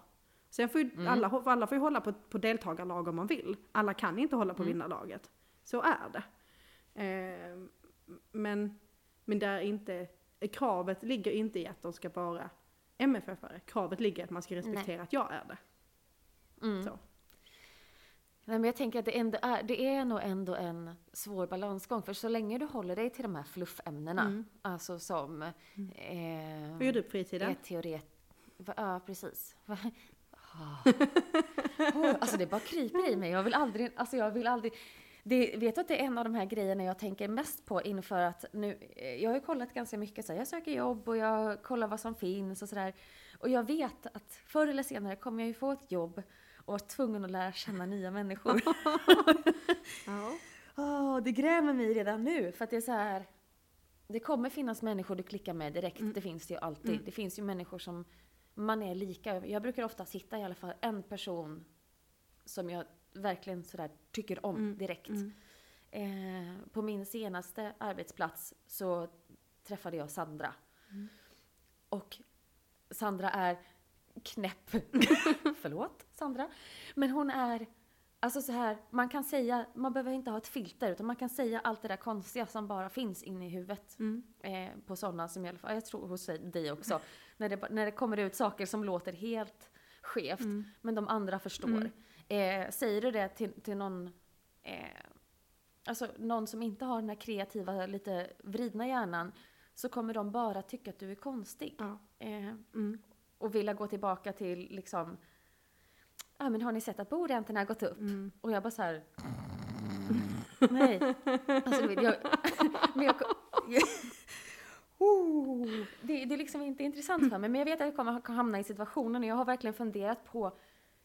Sen får ju Mm. alla, alla får ju hålla på, på deltagarlag om man vill. Alla kan inte hålla på Mm. vinnarlaget. Så är det. Eh, men, men där är inte, kravet ligger inte i att de ska vara MFF-are. Kravet ligger i att man ska respektera att jag är det. Mm. Så. Nej, men jag tänker att det, ändå är, det är nog ändå en svår balansgång. För så länge du håller dig till de här fluffämnena, Mm. alltså som... Eh, Vad gör du på fritiden? teoret... Ja, precis. Ah. Oh, alltså det bara kryper i mig. Jag vill aldrig... Alltså jag vill aldrig... Det, vet du att det är en av de här grejerna jag tänker mest på inför att nu... eh, Jag har ju kollat ganska mycket så här, jag söker jobb och jag kollar vad som finns och sådär. Och jag vet att förr eller senare kommer jag ju få ett jobb och vara tvungen att lära känna nya människor. Ja. Åh, det grämer mig redan nu för att det är så här. Det kommer finnas människor du klickar med direkt, det finns det ju alltid. Mm. Det finns ju människor som man är lika Jag brukar ofta hitta i alla fall en person som jag verkligen sådär tycker om Mm, direkt. mm. Eh, på min senaste arbetsplats så träffade jag Sandra. Mm. Och Sandra är knäpp. Förlåt Sandra. Men hon är, alltså så här, man kan säga, man behöver inte ha ett filter utan man kan säga allt det där konstiga som bara finns inne i huvudet. Mm. Eh, på sådana som i alla fall, jag tror hos dig också. när, det, när det kommer ut saker som låter helt skevt Mm. men de andra förstår. Mm. Eh, säger du det till, till någon, eh, alltså någon som inte har den här kreativa, lite vridna hjärnan, så kommer de bara tycka att du är konstig. Ja. Eh, Mm. och vilja gå tillbaka till liksom, ah, men har ni sett att boräntorna har gått upp? Mm. Och jag bara så här. Nej. Alltså, vet, jag, men jag, oh, det, det är liksom inte intressant för mig. Men jag vet att jag kommer hamna i situationen och jag har verkligen funderat på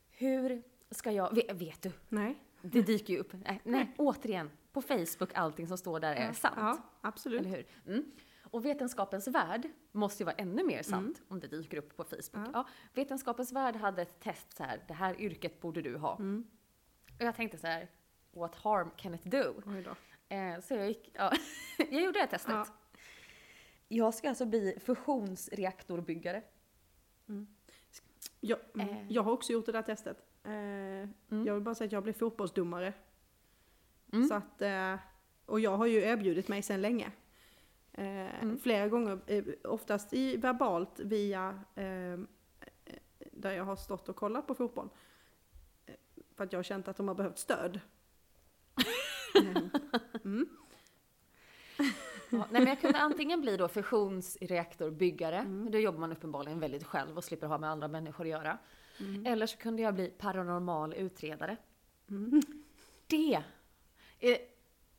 hur ska jag, vet, vet du? Nej. Det dyker ju upp. Nej, nej, återigen. På Facebook, allting som står där är sant. Ja, absolut. Eller hur? Mm. Och Vetenskapens Värld måste ju vara ännu mer sant om det dyker upp på Facebook. Mm. Ja. Ja. Vetenskapens Värld hade ett test så här, det här yrket borde du ha. Mm. Och jag tänkte så här, what harm can it do? Eh, så jag gick, ja, jag gjorde det testet. Ja. Jag ska alltså bli fusionsreaktorbyggare. Jag, mm, Eh. jag har också gjort det där testet. Eh, Jag vill bara säga att jag blev fotbollsdomare. Mm. Så att, eh, och jag har ju erbjudit mig sedan länge. Eh, Mm. Flera gånger, eh, oftast i verbalt via eh, där jag har stått och kollat på fotboll. För att jag har känt att de har behövt stöd. Mm. Ja, nej, men jag kunde antingen bli då fusionsreaktorbyggare, Mm. då jobbar man uppenbarligen väldigt själv och slipper ha med andra människor att göra. Mm. Eller så kunde jag bli paranormal utredare. Mm. Det! Eh,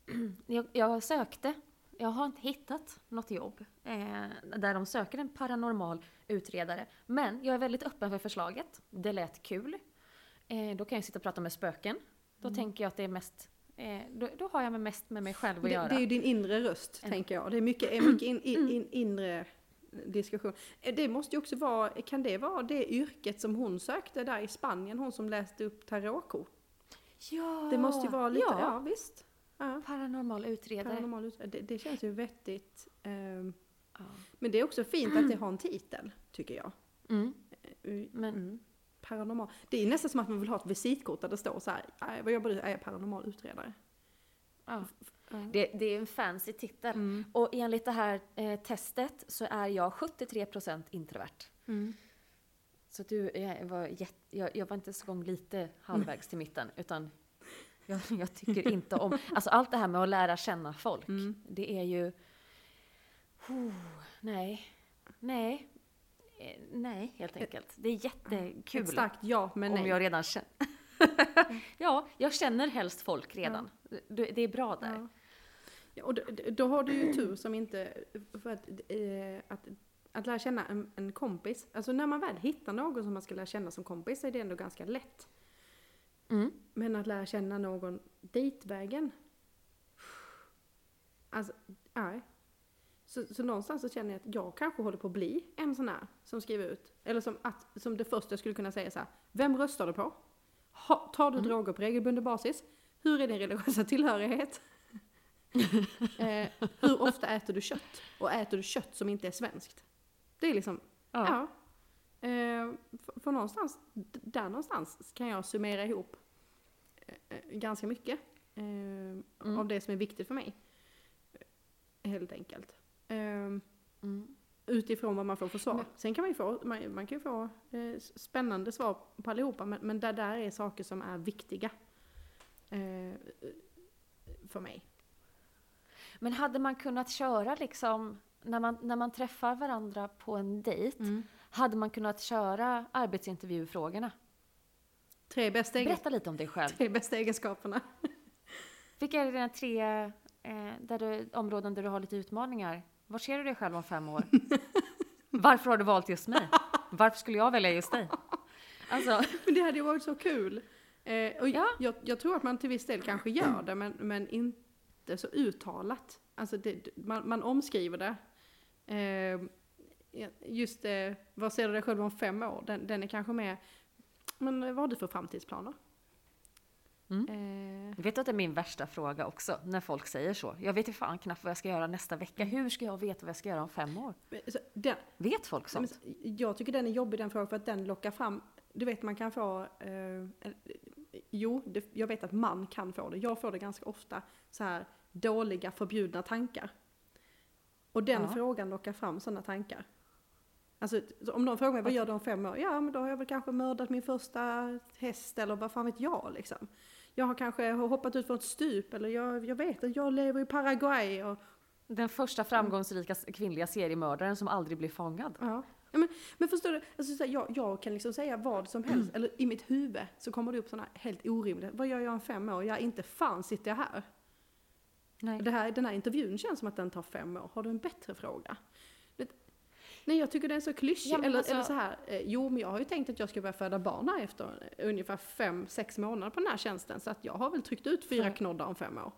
jag, jag sökte, jag har inte hittat något jobb eh, där de söker en paranormal utredare. Men jag är väldigt öppen för förslaget. Det lät kul. Eh, då kan jag sitta och prata med spöken. Då tänker jag att det är mest, eh, då, då har jag med mest med mig själv att Det, göra. det är ju din inre röst, En- tänker jag. Det är mycket, mycket in, in, in, inre diskussion. Eh, Det måste ju också vara, kan det vara det yrket som hon sökte där i Spanien, hon som läste upp tarotkort? Ja! Det måste ju vara lite, ja, ja. visst. Ja, Paranormal utredare. paranormal ut- det, det känns ju vettigt. Ehm, Ja. Men det är också fint att det har en titel, tycker jag. Mm. Eh, Men- mm. Paranormal. Det är nästan som att man vill ha ett visitkort där det står så här, "Nej, vad jobbar du? Jag är paranormal utredare. Ja. Det, det är en fancy titel. Mm. Och enligt det här eh, testet så är jag 73% introvert. Mm. Så du, jag var, jätt, jag, jag var inte så gång lite halvvägs till mitten, utan jag, jag tycker inte om... Alltså allt det här med att lära känna folk, Mm. det är ju... Oh, nej, nej, eh, nej helt enkelt. Det är jättekul. Ett starkt ja, men om nej. jag redan känner... ja, jag känner helst folk redan. Det, det är bra där. Ja. Ja, och då, då har du ju tur som inte, för att, eh, att, att lära känna en, en kompis, alltså när man väl hittar någon som man ska lära känna som kompis är det ändå ganska lätt. Mm. Men att lära känna någon dejtvägen. Alltså, nej. Så, så någonstans så känner jag att jag kanske håller på att bli en sån här som skriver ut. Eller som, att, som det första jag skulle kunna säga så här. Vem röstar du på? Ha, tar du droger på regelbunden basis? Hur är din religiösa tillhörighet? eh, hur ofta äter du kött? Och äter du kött som inte är svenskt? Det är liksom, Ja. ja. Eh, för, någonstans, där någonstans kan jag summera ihop eh, eh, ganska mycket eh, av det som är viktigt för mig. Helt enkelt. Eh, Mm. utifrån vad man får för svar. Men- Sen kan man ju få, man, man kan få eh, spännande svar på allihopa, men, men där, där är saker som är viktiga eh, för mig. Men hade man kunnat köra liksom, när man, när man träffar varandra på en dejt, hade man kunnat köra arbetsintervjufrågorna? Tre, bästa egen, Berätta lite om dig själv. tre bästa egenskaperna. Vilka är dina tre eh, där du, områden där du har lite utmaningar? Var ser du dig själv om fem år? Varför har du valt just mig? Varför skulle jag välja just dig? Alltså, Men det hade ju varit så kul. Eh, och Ja. jag, jag tror att man till viss del kanske gör det, men, men inte så uttalat. Alltså det, man, man omskriver det. Eh, just eh, vad ser du dig själv om fem år? Den, den är kanske mer, men vad har du för framtidsplaner? Mm. Eh, vet du att det är min värsta fråga också, när folk säger så? Jag vet ju fan knappt vad jag ska göra nästa vecka. Hur ska jag veta vad jag ska göra om fem år? så den, Vet folk sånt? men Jag tycker den är jobbig den frågan för att den lockar fram, du vet man kan få, eh, jo det, jag vet att man kan få det, jag får det ganska ofta, så här dåliga förbjudna tankar. Och den Ja. frågan lockar fram sådana tankar. Alltså så om någon frågar mig vad gör du om fem år? Ja men då har jag väl kanske mördat min första häst eller vad fan vet jag liksom. Jag har kanske hoppat ut från ett stup eller jag, jag vet att jag lever i Paraguay och Den första framgångsrika s- kvinnliga seriemördaren som aldrig blir fångad. Ja. Men, men förstår du, alltså, jag, jag kan liksom säga vad som helst, eller i mitt huvud så kommer det upp sådana helt orimliga, vad gör jag om fem år? Ja, inte fan sitter jag här. Nej. Det här. Den här intervjun känns som att den tar fem år. Har du en bättre fråga? Nej, jag tycker den är så klyschig. Ja, eller, alltså- eller så här, eh, jo men jag har ju tänkt att jag ska börja föda barn här efter eh, ungefär fem, sex månader på den här tjänsten. Så att jag har väl tryckt ut fyra För- knoddar om fem år.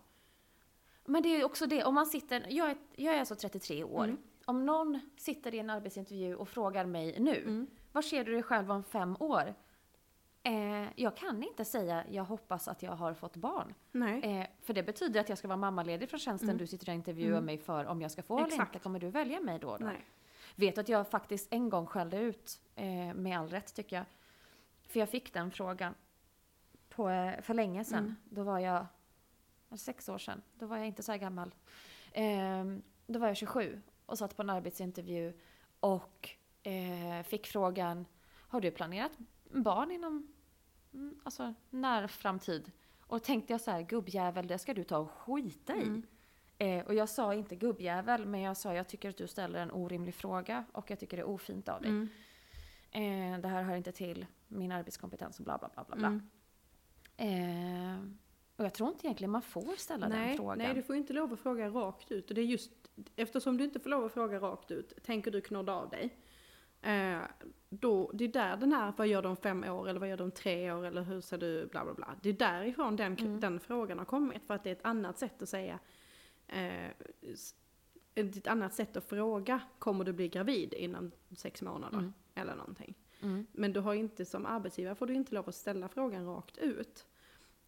Men det är ju också det, om man sitter, jag är, jag är alltså 33 år. Mm. Om någon sitter i en arbetsintervju och frågar mig nu, Mm. var ser du dig själv om fem år? Eh, jag kan inte säga, jag hoppas att jag har fått barn. Nej. Eh, för det betyder att jag ska vara mammaledig från tjänsten Mm. du sitter och intervjuar Mm. mig för om jag ska få eller Exakt. inte. Kommer du välja mig då? då? Nej. Vet att jag faktiskt en gång skällde ut, eh, med all rätt tycker jag. För jag fick den frågan på, eh, för länge sedan. Mm. Då var jag, sex år sedan, då var jag inte så här gammal. Eh, då var jag 27 och satt på en arbetsintervju och eh, fick frågan, har du planerat barn inom mm, alltså, när framtid? Och tänkte jag så här, gubbjävel, det ska du ta och skita i. Mm. Eh, och jag sa inte gubbjävel, men jag sa jag tycker att du ställer en orimlig fråga och jag tycker det är ofint av dig. Mm. Eh, det här hör inte till min arbetskompetens och bla bla bla bla. bla. Mm. Eh, och jag tror inte egentligen man får ställa den Nej, frågan. nej, du får inte lov att fråga rakt ut. Och det är just eftersom du inte får lov att fråga rakt ut, tänker du knodda av dig? Eh, då, det är där den här, vad gör du om fem år eller vad gör du om tre år eller hur ser du, bla bla bla. Det är därifrån den, Mm. den frågan har kommit. För att det är ett annat sätt att säga, eh, ett annat sätt att fråga, kommer du bli gravid inom sex månader? Mm. Eller någonting. Mm. Men du har inte som arbetsgivare får du inte lov att ställa frågan rakt ut.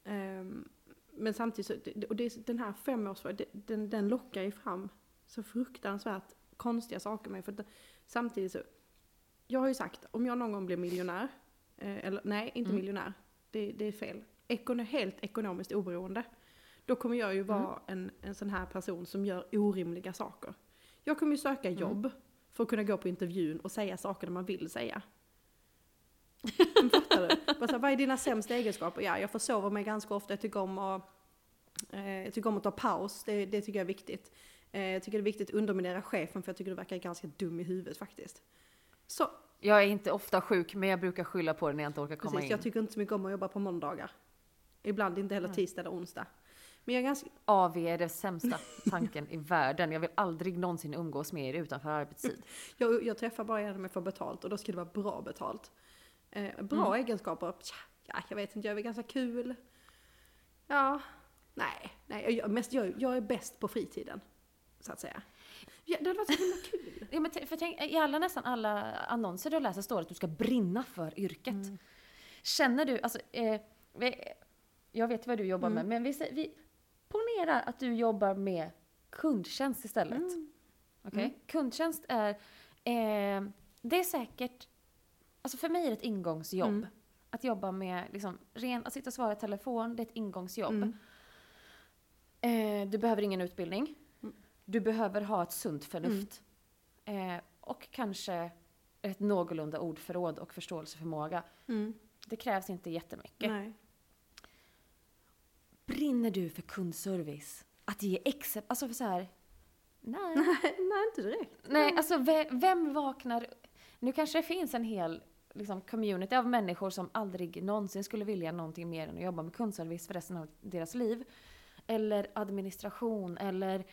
Ehm, men samtidigt så, och det, den här femårsfrågan, den, den lockar ju fram så fruktansvärt konstiga saker med. För att, samtidigt så, jag har ju sagt, om jag någon gång blir miljonär, eh, eller nej, inte Mm. miljonär, det, det är fel. Ekono, helt ekonomiskt oberoende. Då kommer jag ju vara Mm. en, en sån här person som gör orimliga saker. Jag kommer ju söka Mm. jobb för att kunna gå på intervjun och säga saker man vill säga. Men Fattar du? Bara så här, vad är dina sämsta egenskaper? Ja, jag försover mig ganska ofta. Jag tycker om att, eh, jag tycker om att ta paus. Det, det tycker jag är viktigt. Eh, jag tycker det är viktigt att underminera chefen för jag tycker du verkar ganska dum i huvudet faktiskt. Så, Jag är inte ofta sjuk, men jag brukar skylla på det när jag inte orkar komma precis. in. Jag tycker inte så mycket om att jobba på måndagar. Ibland inte heller tisdag eller onsdag. Men jag är ganska, AV är den sämsta tanken i världen. Jag vill aldrig någonsin umgås med er utanför arbetstid. jag, jag träffar bara er när jag får betalt och då ska det vara bra betalt. Eh, bra Mm. egenskaper, tja, ja, jag vet inte, jag är väl ganska kul. Ja, nej, nej, jag, mest, jag, jag är bäst på fritiden. Så att säga. Ja, det hade varit så himla kul. Ja, men för tänk, I alla, nästan alla annonser du läser står det att du ska brinna för yrket. Mm. Känner du, alltså, eh, jag vet vad du jobbar Mm. med, men vi, vi ponerar att du jobbar med kundtjänst istället. Mm. Okej? Mm. Kundtjänst är, eh, det är säkert, alltså för mig är det ett ingångsjobb. Mm. Att jobba med, liksom, ren, att sitta och svara i telefon, det är ett ingångsjobb. Mm. Eh, du behöver ingen utbildning. Mm. Du behöver ha ett sunt förnuft. Eh, och kanske ett någorlunda ordförråd och förståelseförmåga. Mm. Det krävs inte jättemycket. Nej. Brinner du för kundservice? Att ge exempel, alltså för så här. Nej. nej, inte direkt. Nej, alltså ve- vem vaknar... Nu kanske det finns en hel liksom, community av människor som aldrig någonsin skulle vilja någonting mer än att jobba med kundservice för resten av deras liv. Eller administration eller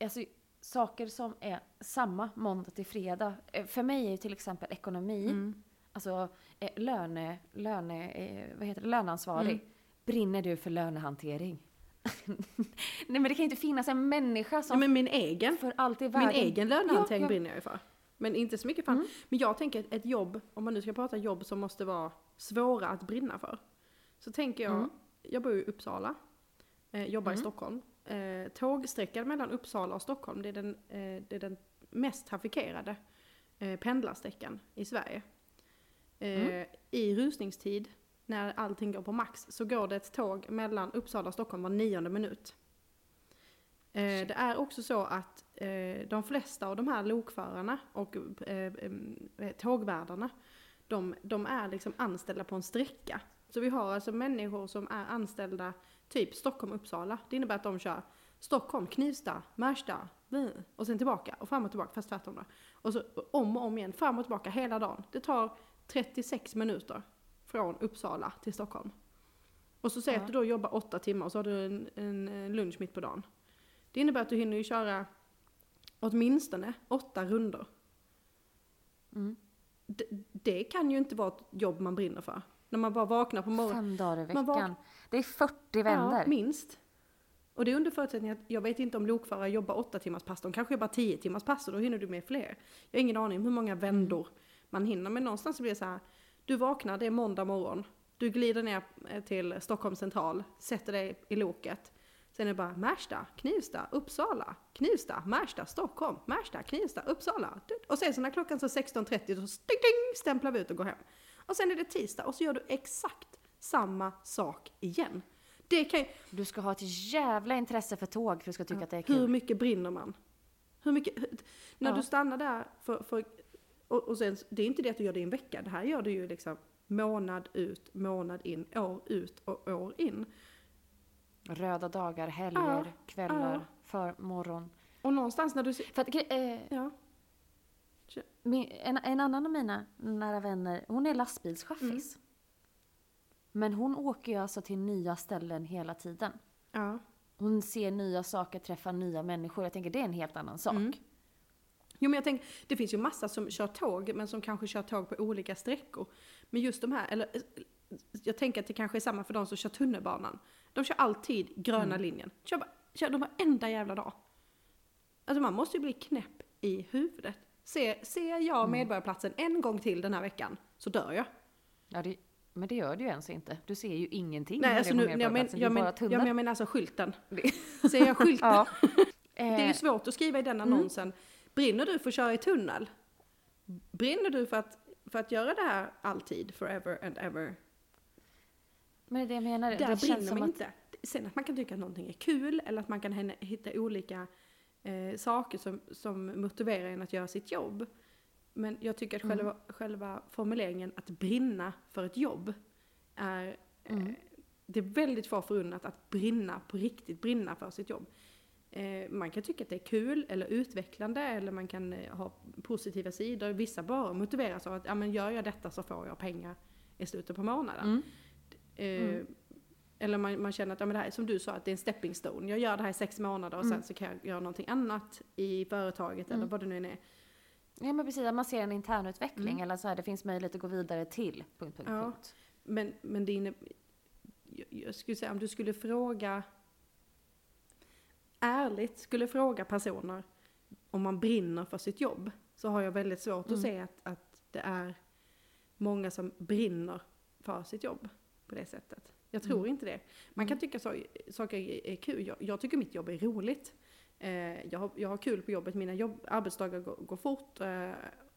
alltså, saker som är samma måndag till fredag. Eh, För mig är ju till exempel ekonomi, Mm. alltså eh, löne, löne, eh, vad heter det, löneansvarig. Mm. Brinner du för lönehantering? Nej men det kan ju inte finnas en människa Ja, som men min egen, för allt i min världen... egen lönehantering Ja, ja. brinner jag ju för. Men inte så mycket för Mm. Men jag tänker ett, ett jobb, om man nu ska prata jobb som måste vara svåra att brinna för. Så tänker jag, Mm. jag bor i Uppsala, eh, jobbar i Mm. Stockholm. Eh, tågsträckan mellan Uppsala och Stockholm, det är den, eh, det är den mest trafikerade eh, pendlarsträckan i Sverige. Eh, Mm. I rusningstid, när allting går på max, så går det ett tåg mellan Uppsala och Stockholm var nionde minut. Eh, det är också så att eh, de flesta av de här lokförarna och eh, eh, tågvärdarna, de, de är liksom anställda på en sträcka. Så vi har alltså människor som är anställda typ Stockholm-Uppsala. Det innebär att de kör Stockholm, Knivsta, Märsta, och sen tillbaka och fram och tillbaka, fast tvärtom då. Och så om och om igen, fram och tillbaka hela dagen. Det tar 36 minuter från Uppsala till Stockholm. Och så säger Ja. att du då jobbar åtta timmar och så har du en, en, lunch mitt på dagen. Det innebär att du hinner ju köra åtminstone åtta runder. Mm. Det, det kan ju inte vara ett jobb man brinner för. När man bara vaknar på morgonen. Fem dagar i veckan. Det är 40 vändor. Ja, minst. Och det är under förutsättning att jag vet inte om lokförare jobbar åtta timmars pass. De kanske jobbar tio timmars pass och då hinner du med fler. Jag har ingen aning om hur många vändor man hinner. Men någonstans så blir det så här. Du vaknar, det är måndag morgon. Du glider ner eh, till Stockholm central, sätter dig i loket. Sen är det bara Märsta, Knivsta, Uppsala, Knivsta, Märsta, Stockholm, Märsta, Knivsta, Uppsala. Och sen så när klockan så 16.30 då ding, ding, stämplar vi ut och går hem. Och sen är det tisdag och så gör du exakt samma sak igen. Det kan ju, Du ska ha ett jävla intresse för tåg för att du ska tycka att det är hur kul. mycket brinner man? Hur mycket, hur- när Ja. du stannar där för, för och, och sen, det är inte det att du gör det i en vecka, det här gör du ju liksom månad ut, månad in, år ut och år in. Röda dagar, helger, Ja, kvällar, ja. för morgon. Och någonstans när du För att, eh, ja, min, en, en annan av mina nära vänner, hon är lastbilschaffis. Mm. Men hon åker ju alltså till nya ställen hela tiden. ja. Hon ser nya saker, träffar nya människor. Jag tänker det är en helt annan sak. Mm. Jo men jag tänker, det finns ju massa som kör tåg, men som kanske kör tåg på olika sträckor. Men just de här, eller jag tänker att det kanske är samma för de som kör tunnelbanan. De kör alltid gröna Mm. linjen. Kör, kör de varenda jävla dag. Alltså man måste ju bli knäpp i huvudet. Se, ser jag Mm. Medborgarplatsen en gång till den här veckan så dör jag. Ja, det, men det gör du ju ens inte. Du ser ju ingenting. Nej, alltså nu, jag, men, jag, men, tunnel. men, jag menar alltså skylten. Det- Ser jag skylten? ja. Det är ju Eh, svårt att skriva i den annonsen. Brinner du för att köra i tunnel? Brinner du för att, för att göra det här alltid, forever and ever? men det är det jag menar. Där det brinner man att inte. Sen att man kan tycka att någonting är kul eller att man kan hitta olika eh, saker som, som motiverar en att göra sitt jobb. Men jag tycker att Mm. själva, själva formuleringen att brinna för ett jobb är eh, Mm. det är väldigt få förunnat att brinna på riktigt, brinna för sitt jobb. Eh, man kan tycka att det är kul eller utvecklande eller man kan eh, ha positiva sidor. Vissa bara motiveras av att ja, men gör jag detta så får jag pengar i slutet på månaden. Mm. Eh, Mm. Eller man, man känner att ja, men det här är som du sa, att det är en stepping stone. Jag gör det här i sex månader och Mm. sen så kan jag göra någonting annat i företaget eller Mm. vad det nu än är. Ja men precis, att man ser en internutveckling Mm. eller så här, det finns möjlighet att gå vidare till... Punkt, punkt, Ja. punkt. men, men det inne, jag, jag skulle säga om du skulle fråga, ärligt skulle fråga personer om man brinner för sitt jobb, så har jag väldigt svårt Mm. att se att, att det är många som brinner för sitt jobb på det sättet. Jag tror Mm. inte det. Man kan tycka så, saker är, kul. Jag, jag tycker mitt jobb är roligt. Eh, jag, har, jag har kul på jobbet, mina jobb, arbetsdagar går, går fort. Eh,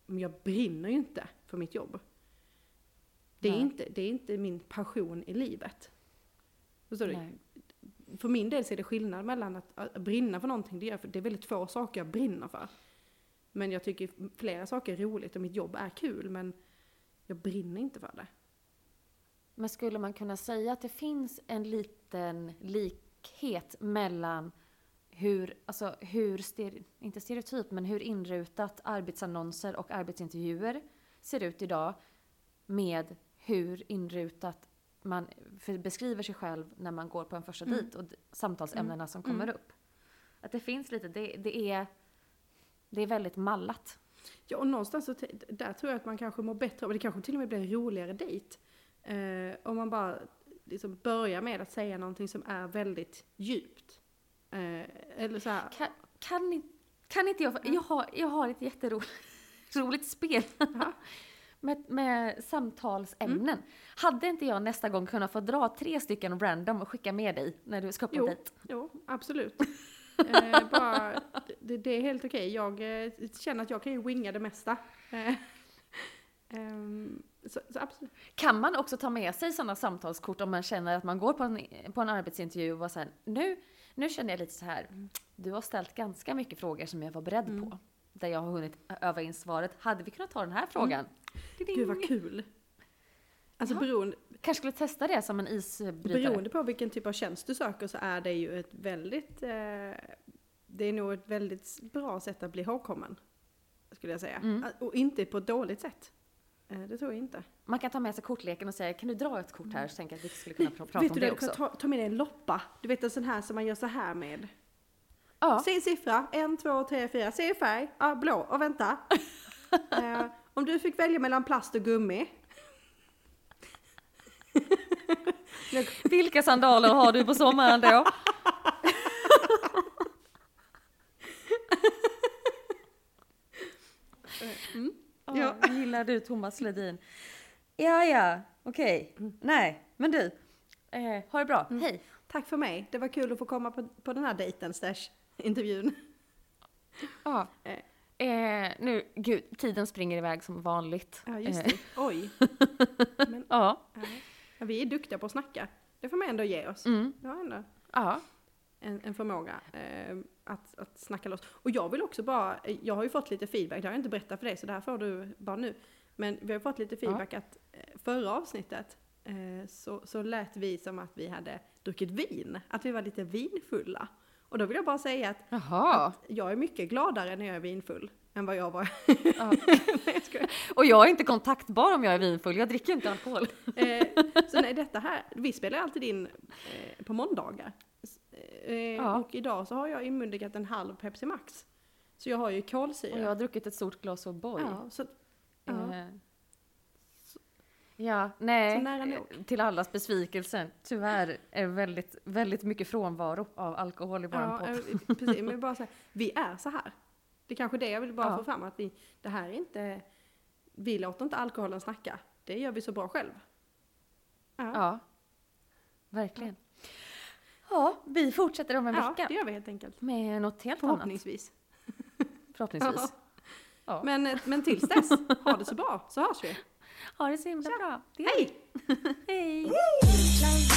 men jag brinner ju inte för mitt jobb. Det är, Nej. inte, det är inte min passion i livet. Förstår du? Nej. För min del så är det skillnad mellan att, att brinna för någonting, det är, för det är väldigt få saker jag brinner för. Men jag tycker flera saker är roligt och mitt jobb är kul, men jag brinner inte för det. Men skulle man kunna säga att det finns en liten likhet mellan hur, alltså hur, inte stereotyp, men hur inrutat arbetsannonser och arbetsintervjuer ser ut idag med hur inrutat man beskriver sig själv när man går på en första Mm. dejt och samtalsämnena som kommer Mm. upp. Att det finns lite, det, det, är, det är väldigt mallat. Ja, och någonstans så, där tror jag att man kanske mår bättre av, det kanske till och med blir en roligare dejt. Eh, om man bara liksom börjar med att säga någonting som är väldigt djupt. Eh, eller så här, Kan, kan, ni- kan inte jag, jag har, jag har ett jätteroligt roligt spel. Med, med samtalsämnen. Hade inte jag nästa gång kunnat få dra tre stycken random och skicka med dig när du ska på Jo. dejt? Jo, absolut. eh, bara, det, det är helt okej. Jag eh, känner att jag kan ju winga det mesta. Eh, ehm, så, så absolut. Kan man också ta med sig sådana samtalskort om man känner att man går på en, på en arbetsintervju och var så här, nu, nu känner jag lite så här, du har ställt ganska mycket frågor som jag var beredd Mm. på. Där jag har hunnit öva in svaret. Hade vi kunnat ta den här frågan? Ding. Gud vad kul. Alltså Ja. beroende, Kanske skulle testa det som en isbrytare. beroende på vilken typ av tjänst du söker så är det ju ett väldigt, eh, det är nog ett väldigt bra sätt att bli ihågkommen. Skulle jag säga. Mm. Och inte på ett dåligt sätt. Eh, det tror jag inte. Man kan ta med sig kortleken och säga, kan du dra ett kort här? Så tänker jag att vi skulle kunna pr- prata Vet om du det du också. kan ta, ta med dig en loppa. Du vet en sån här som man gör så här med. Ja. En siffra, en, två, tre, fyra. Säg färg, ja, blå. Och vänta. eh, om du fick välja mellan plast och gummi. Vilka sandaler har du på sommaren då? Mm. Ja. Ja. Gillar du Thomas Ledin? Ja, ja, okej. Nej, men du. Eh, ha det bra. Hej. Tack för mig. Det var kul att få komma på, på den här dejten, Stash. Intervjun. Ja. Eh. Eh, nu, gud, tiden springer iväg som vanligt. Ja, just Eh, det. Oj. Men, Ja. ja, vi är duktiga på att snacka. Det får man ändå ge oss. Mm. Ja, ändå. Ja. en, en förmåga eh, att, att snacka loss. Och jag vill också bara, jag har ju fått lite feedback, det har jag inte berättat för dig så det här får du bara nu. Men vi har fått lite feedback att eh, förra avsnittet eh, så, så lät vi som att vi hade druckit vin, att vi var lite vinfulla. Och då vill jag bara säga att, att jag är mycket gladare när jag är vinfull än vad jag var. Ja. Nej, jag skojar. Och jag är inte kontaktbar om jag är vinfull. Jag dricker inte alkohol. Eh, så nej, detta här, vi spelar alltid in eh, på måndagar. Eh, Ja. Och idag så har jag inmundigat en halv Pepsi Max. Så jag har ju Och kolsyra. jag har druckit ett stort glas O'boy. ja, så, ja. Eh, Ja, nej. Så nära nog. Till allas besvikelse. Tyvärr är väldigt, väldigt mycket frånvaro av alkohol i våran ja, podd. eh, precis. Men bara så här, vi är så här. Det är kanske det jag vill bara Ja. få fram, att vi, det här är inte, vi låter inte alkoholen snacka. Det gör vi så bra själv. Ja, Ja, verkligen. Ja, vi fortsätter om en ja vecka det gör vi helt enkelt. med något helt annat. Förhoppningsvis. Förhoppningsvis. Ja. Men, eh, men tills dess, ha det så bra så hörs vi. Ha det så himla bra. Det Hej! Hej!